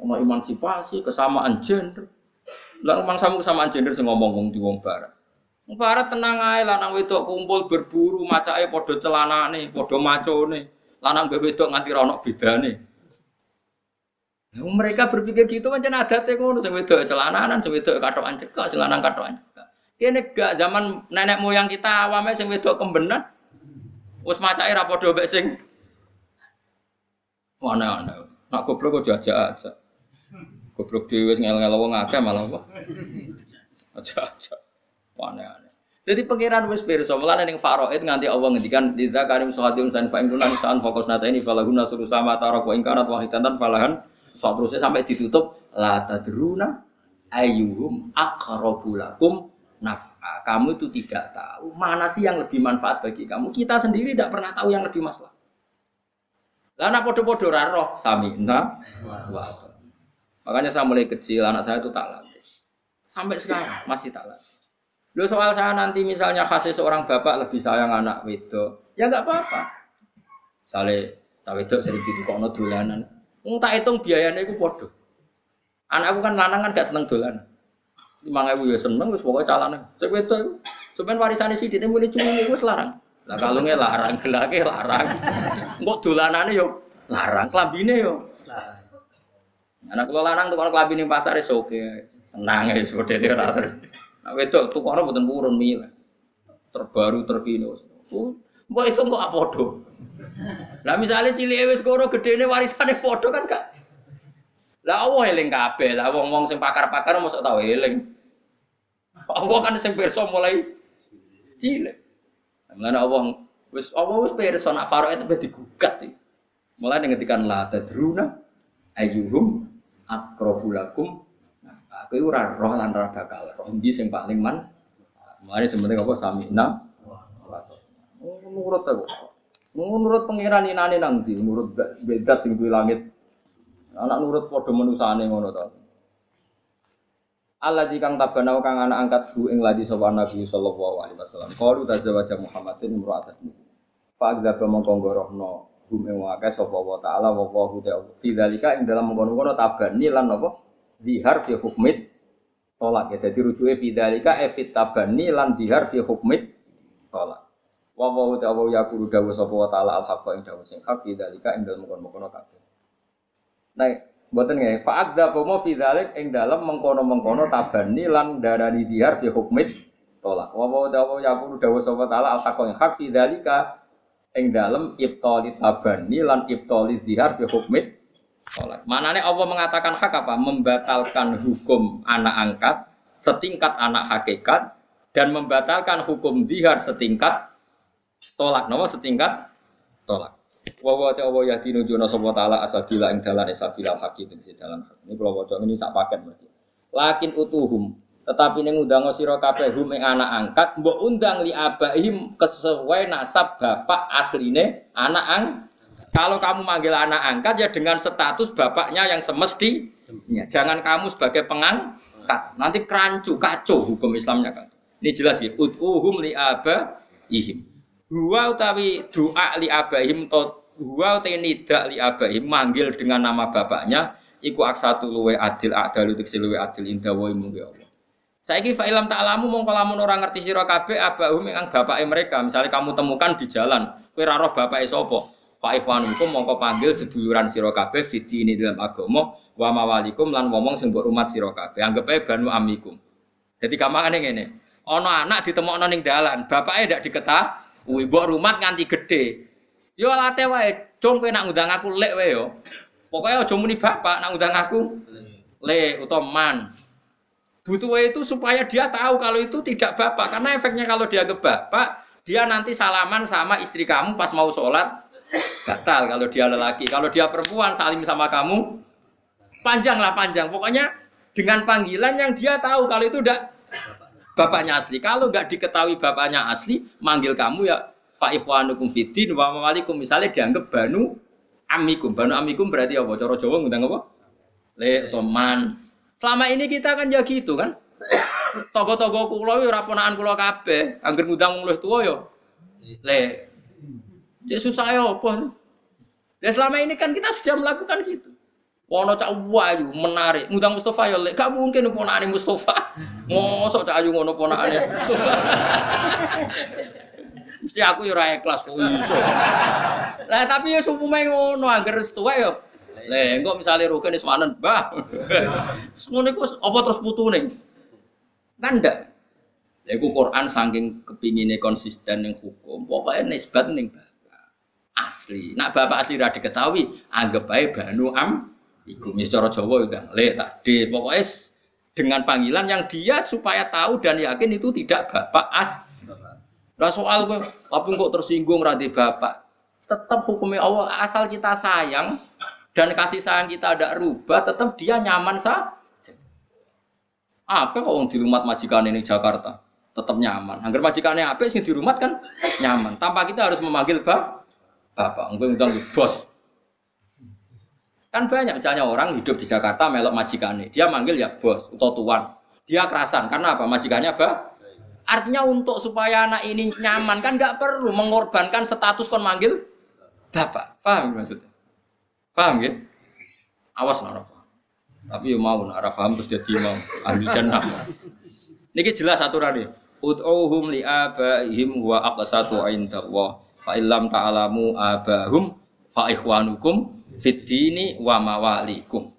Ono emansipasi, kesamaan gender. Lah rumang sama kesamaan gender sing ngomong wong di wong barat. Barat tenang ae lanang wedok kumpul berburu macake padha celanane, padha macone. Lanang mbek wedok nganti ra ono bedane. Mereka berpikir gitu macam ada ngono sing wedok celananan, sing wedok katokan cekak, sing lanang katokan cekak. Kene gak zaman nenek moyang kita awame sing wedok kembenan. Wis macake ra padha mbek sing mana ana. Nak goblok kok aja-aja. Goblok dhewe wis ngel-ngel wong akeh malah apa. Aja-aja. Aneh-aneh. Jadi pangeran wis pirsa, mulane ning faraid nganti Allah ngendikan lidza karim sahadim san fa ingkun san fokus nata ini falahuna suru sama tarak wa ingkarat wahidatan falahan terusnya sampai ditutup la tadruna ayyuhum aqrabu lakum. Kamu itu tidak tahu mana sih yang lebih manfaat bagi kamu. Kita sendiri tidak pernah tahu yang lebih masalah. Lah podo-podo roh sami nah. Makanya saya mulai kecil anak saya itu tak latih. Sampai sekarang masih tak latih. Lo soal saya nanti misalnya kasih seorang bapak lebih sayang anak wedo, ya nggak apa-apa. Sale tak wedo sering gitu kok no dolanan. tak hitung biayanya itu podo. Anakku kan lanang kan gak seneng dolan. Lima ribu ya seneng, wis pokoknya calon. Cek wedo, cuman warisannya sih dia mulai cuma itu larang. Lah kalungnya larang, gelake larang. Mbok dolanane yo larang, klambine yo. Anak kula lanang tuh kalau klambi ning pasar wis oke. Tenang ya, sudah dia rata. Nah, wedok tukangnya buatan purun mila. Terbaru terkini. Mbok itu kok apa do? Lah misalnya cilik wis koro gedene warisane padha kan gak. Lah Allah eling kabeh. Lah wong-wong sing pakar-pakar mosok tau eling. Allah kan sing pirsa mulai cilik. Mulane Allah wis Allah wis pirsa nak faro itu digugat iki. Mulai ngetikan la tadruna ayyuhum akrobulakum Kowe ora roh lan ora bakal roh ndi sing paling man. Mulane sebenarnya apa samina. Oh, nurut aku. Nurut pangeran inane nang ndi? Nurut bedat sing duwe langit. Anak nurut padha manusane ngono to. Allah kang tabana kang anak angkat bu ing ladi sapa Nabi sallallahu alaihi wasallam. Qalu tazawwaja Muhammadin imra'atan. Fa agdaba mongko ngorohno hum ing wae sapa wa taala wa wa hu fi dzalika ing dalam mengkono-kono tabani lan dihar fi hukmit tolak ya. Jadi rujuke fi dzalika e fit tabani lan dihar fi hukmit tolak. Wa wa ta wa yaqulu dawu sapa wa taala al haqqa ing dawu sing hak fi dzalika ing dalam mengkono-kono kabeh. Nah, Mboten nggih, fa'adza bomo fi dzalik ing dalem mengkono-mengkono tabani lan darani dihar fi hukmit tolak. Wa wa dawa yaqulu dawa sapa taala al haqqa ing hak fi dzalika ing dalem ibtali tabani lan ibtali dihar fi hukmit tolak. Manane Allah mengatakan hak apa? Membatalkan hukum anak angkat setingkat anak hakikat dan membatalkan hukum dihar setingkat tolak. Napa setingkat tolak. wa wa ta wa yahdinu juna sapa taala asabila ing dalan asabila haqi tegese dalan hak. Ini kula waca ini sak paket berarti. Lakin utuhum tetapi ning undang sira kabeh hum ing anak angkat mbok undang li abaihim kesesuai nasab bapak asline anak ang kalau kamu manggil anak angkat ya dengan status bapaknya yang semestinya jangan kamu sebagai pengangkat. Nanti kerancu kacau hukum Islamnya kan ini jelas ya utuhum li abaihim. Huwa utawi doa li abaihim to huwa te nidak li abahi manggil dengan nama bapaknya iku aksatu luwe adil adil utik luwe adil indah wa imu ya Allah. Saiki fa ilam ta'lamu mongko lamun ora ngerti sira kabeh abahum ing bapake mereka. Misalnya kamu temukan di jalan ora roh bapake sapa fa ikhwanukum mongko panggil seduluran sira kabeh ini dalam agama wa mawalikum lan ngomong sing mbok rumat sira kabeh anggap ae banu amikum jadi gampangane ngene ana anak ditemokno ning dalan bapake ndak diketahui mbok rumat nganti gede Yo late wae, cung kowe nak ngundang aku lek wae yo. Pokoke aja muni bapak nak ngundang aku le utawa man. Butuh itu supaya dia tahu kalau itu tidak bapak karena efeknya kalau dia ke bapak, dia nanti salaman sama istri kamu pas mau sholat batal kalau dia lelaki. Kalau dia perempuan salim sama kamu panjang lah panjang. Pokoknya dengan panggilan yang dia tahu kalau itu udah bapaknya asli. Kalau nggak diketahui bapaknya asli, manggil kamu ya fa ikhwanukum fiddin wa mawalikum misalnya dianggap banu amikum. Banu amikum berarti apa? Cara Jawa ngundang apa? Le toman. Selama ini kita kan ya gitu kan. Togo-togo kula ora ponakan kula kabeh, angger ngundang wong luwih tuwa ya. Le Cek susah ya apa? Ya selama ini kan kita sudah melakukan gitu. Wono cak wayu menarik, ngundang Mustafa ya lek gak mungkin ponakane Mustafa. Mosok cak ayu ngono ponakane Mustafa. Mesti aku yo ora ikhlas kok iso. Lah tapi ya sumume ngono angger tuwa yo. Lah engko misale rugen wis manen, Mbah. Ngono iku apa terus putune? Kan ndak. Ya iku Quran saking kepingine konsisten ning hukum, pokoknya nisbat ning. Asli. Nak bapak asli ra diketahui, anggap bae banu am iku cara Jawa udah le tadi. Pokoknya dengan panggilan yang dia supaya tahu dan yakin itu tidak bapak as. Lah soal kowe tapi kok tersinggung ra bapak. Tetap hukumnya Allah asal kita sayang dan kasih sayang kita ada rubah, tetap dia nyaman saja. Apa kok di rumah majikan ini Jakarta? Tetap nyaman. Angger majikannya apa sih di rumah kan nyaman. Tanpa kita harus memanggil bap bapak. Mungkin undang bos. Kan banyak misalnya orang hidup di Jakarta melok majikannya. Dia manggil ya bos atau tuan. Dia kerasan karena apa? Majikannya apa? Artinya untuk supaya anak ini nyaman kan nggak perlu mengorbankan status kon manggil bapak. Paham maksudnya? Paham ya? Awas nara Tapi ya mau nara paham terus jadi mau ambil jannah. Niki jelas aturan ini. Ud'uhum li abaihim wa aqsatu inda Allah. Fa illam ta'alamu abahum fa ikhwanukum fid dini wa mawalikum.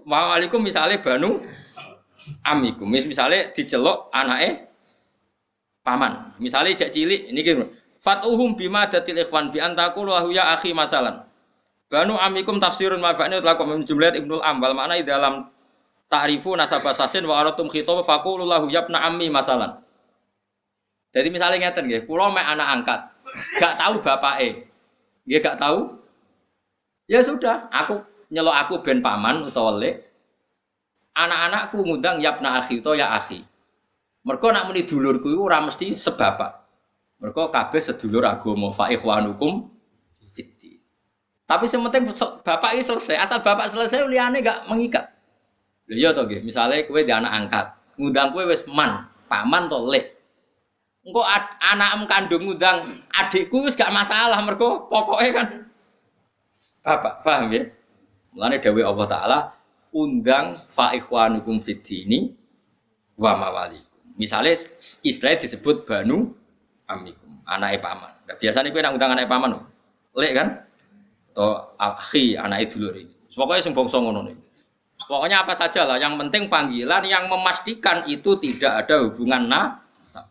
Mawalikum misalnya banu amikum. Misalnya dicelok anaknya paman. Misalnya cek cilik ini gitu. Fatuhum bima datil ikhwan bi antaku lahu ya akhi masalan. Banu amikum tafsirun mafa'ni telah komen jumlah Ibnu Ambal mana di dalam ta'rifu nasabah sasin wa aratum khitab faqulu lahu yabna ammi masalan. Jadi misalnya ngeten nggih, kula mek anak angkat, gak tahu bapake. Nggih gak tahu? Ya sudah, aku nyelok aku ben paman utawa lek. Anak-anakku ngundang yabna akhi to ya akhi. Mereka nak muni dulurku itu ora mesti sebapak. Mereka kabeh sedulur agama fa ikhwanukum. Tapi sementing bapak ini selesai, asal bapak selesai liyane gak mengikat. Lha iya to nggih, misale di anak angkat, ngundang kowe wis man, paman to lek. Engko anakmu kandung ngundang adikku wis gak masalah mergo pokoknya kan bapak, paham ya? Mulane dawuh Allah taala undang fa ikhwanukum fiddini wa mawali. Misalnya istilah disebut banu amikum, anak paman. Nah, biasanya gue nak undang anak paman, lek kan? Atau akhi anak dulur ini. Pokoknya sing bangsa ngono nih. Pokoknya apa saja lah, yang penting panggilan yang memastikan itu tidak ada hubungan nasab.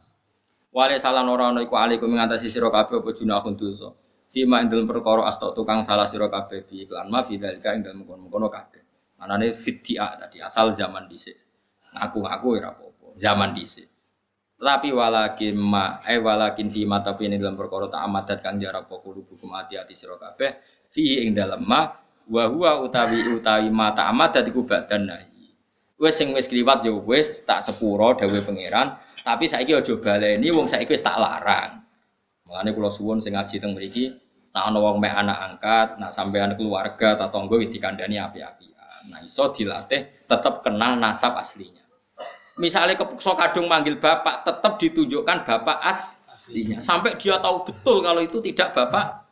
Wale salah norono iku alaikum ngatasi sira kabeh apa junahun dosa. Fima ing dalem perkara asta tukang salah sira kabeh bi iklan ma fi dalika ing dalem kono-kono kabeh. Anane fidya tadi asal zaman dhisik. Ngaku-ngaku ora apa-apa, zaman dhisik. Tapi walakin ma eh walakin fi ma tapi ini dalam perkara tak amadat kang jarak pokok hukum hati-hati sira kabeh fi ing dalam ma wa huwa utawi utawi ma tak amadat iku badan nahi. Wis sing wis kliwat ya wis tak sepuro dawuh pangeran, tapi saiki aja baleni wong saiki wis tak larang. Mulane kula suwun sing ngaji teng mriki nak ana wong mek anak angkat, nak sampean keluarga ta tangga wis dikandani api-api. Nah iso dilatih tetap kenal nasab aslinya. Misalnya kepukso kadung manggil bapak, tetap ditunjukkan bapak aslinya. Sampai dia tahu betul kalau itu tidak bapak.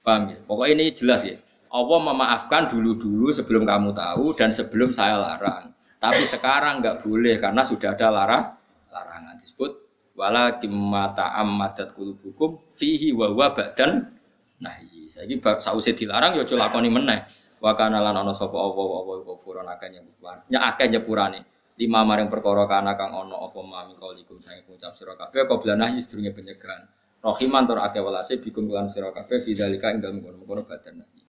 Paham ya? Pokoknya ini jelas ya. Allah memaafkan dulu-dulu sebelum kamu tahu dan sebelum saya larang. Tapi sekarang nggak boleh karena sudah ada larang larangan disebut wala kimata ammadat kulubukum fihi wa huwa badan nahi. Saiki sausé dilarang ya aja lakoni meneh. Wa kana lan ana sapa apa apa ghafurun akeh nyepurane. Nya akeh nyepurane lima maring perkara kana kang ana apa mami kaulikum saya ngucap sira kabeh qabla nahyi sedurunge penyegahan rahiman tur akeh welase bikum lan sira kabeh fidzalika ing dalem kono-kono badan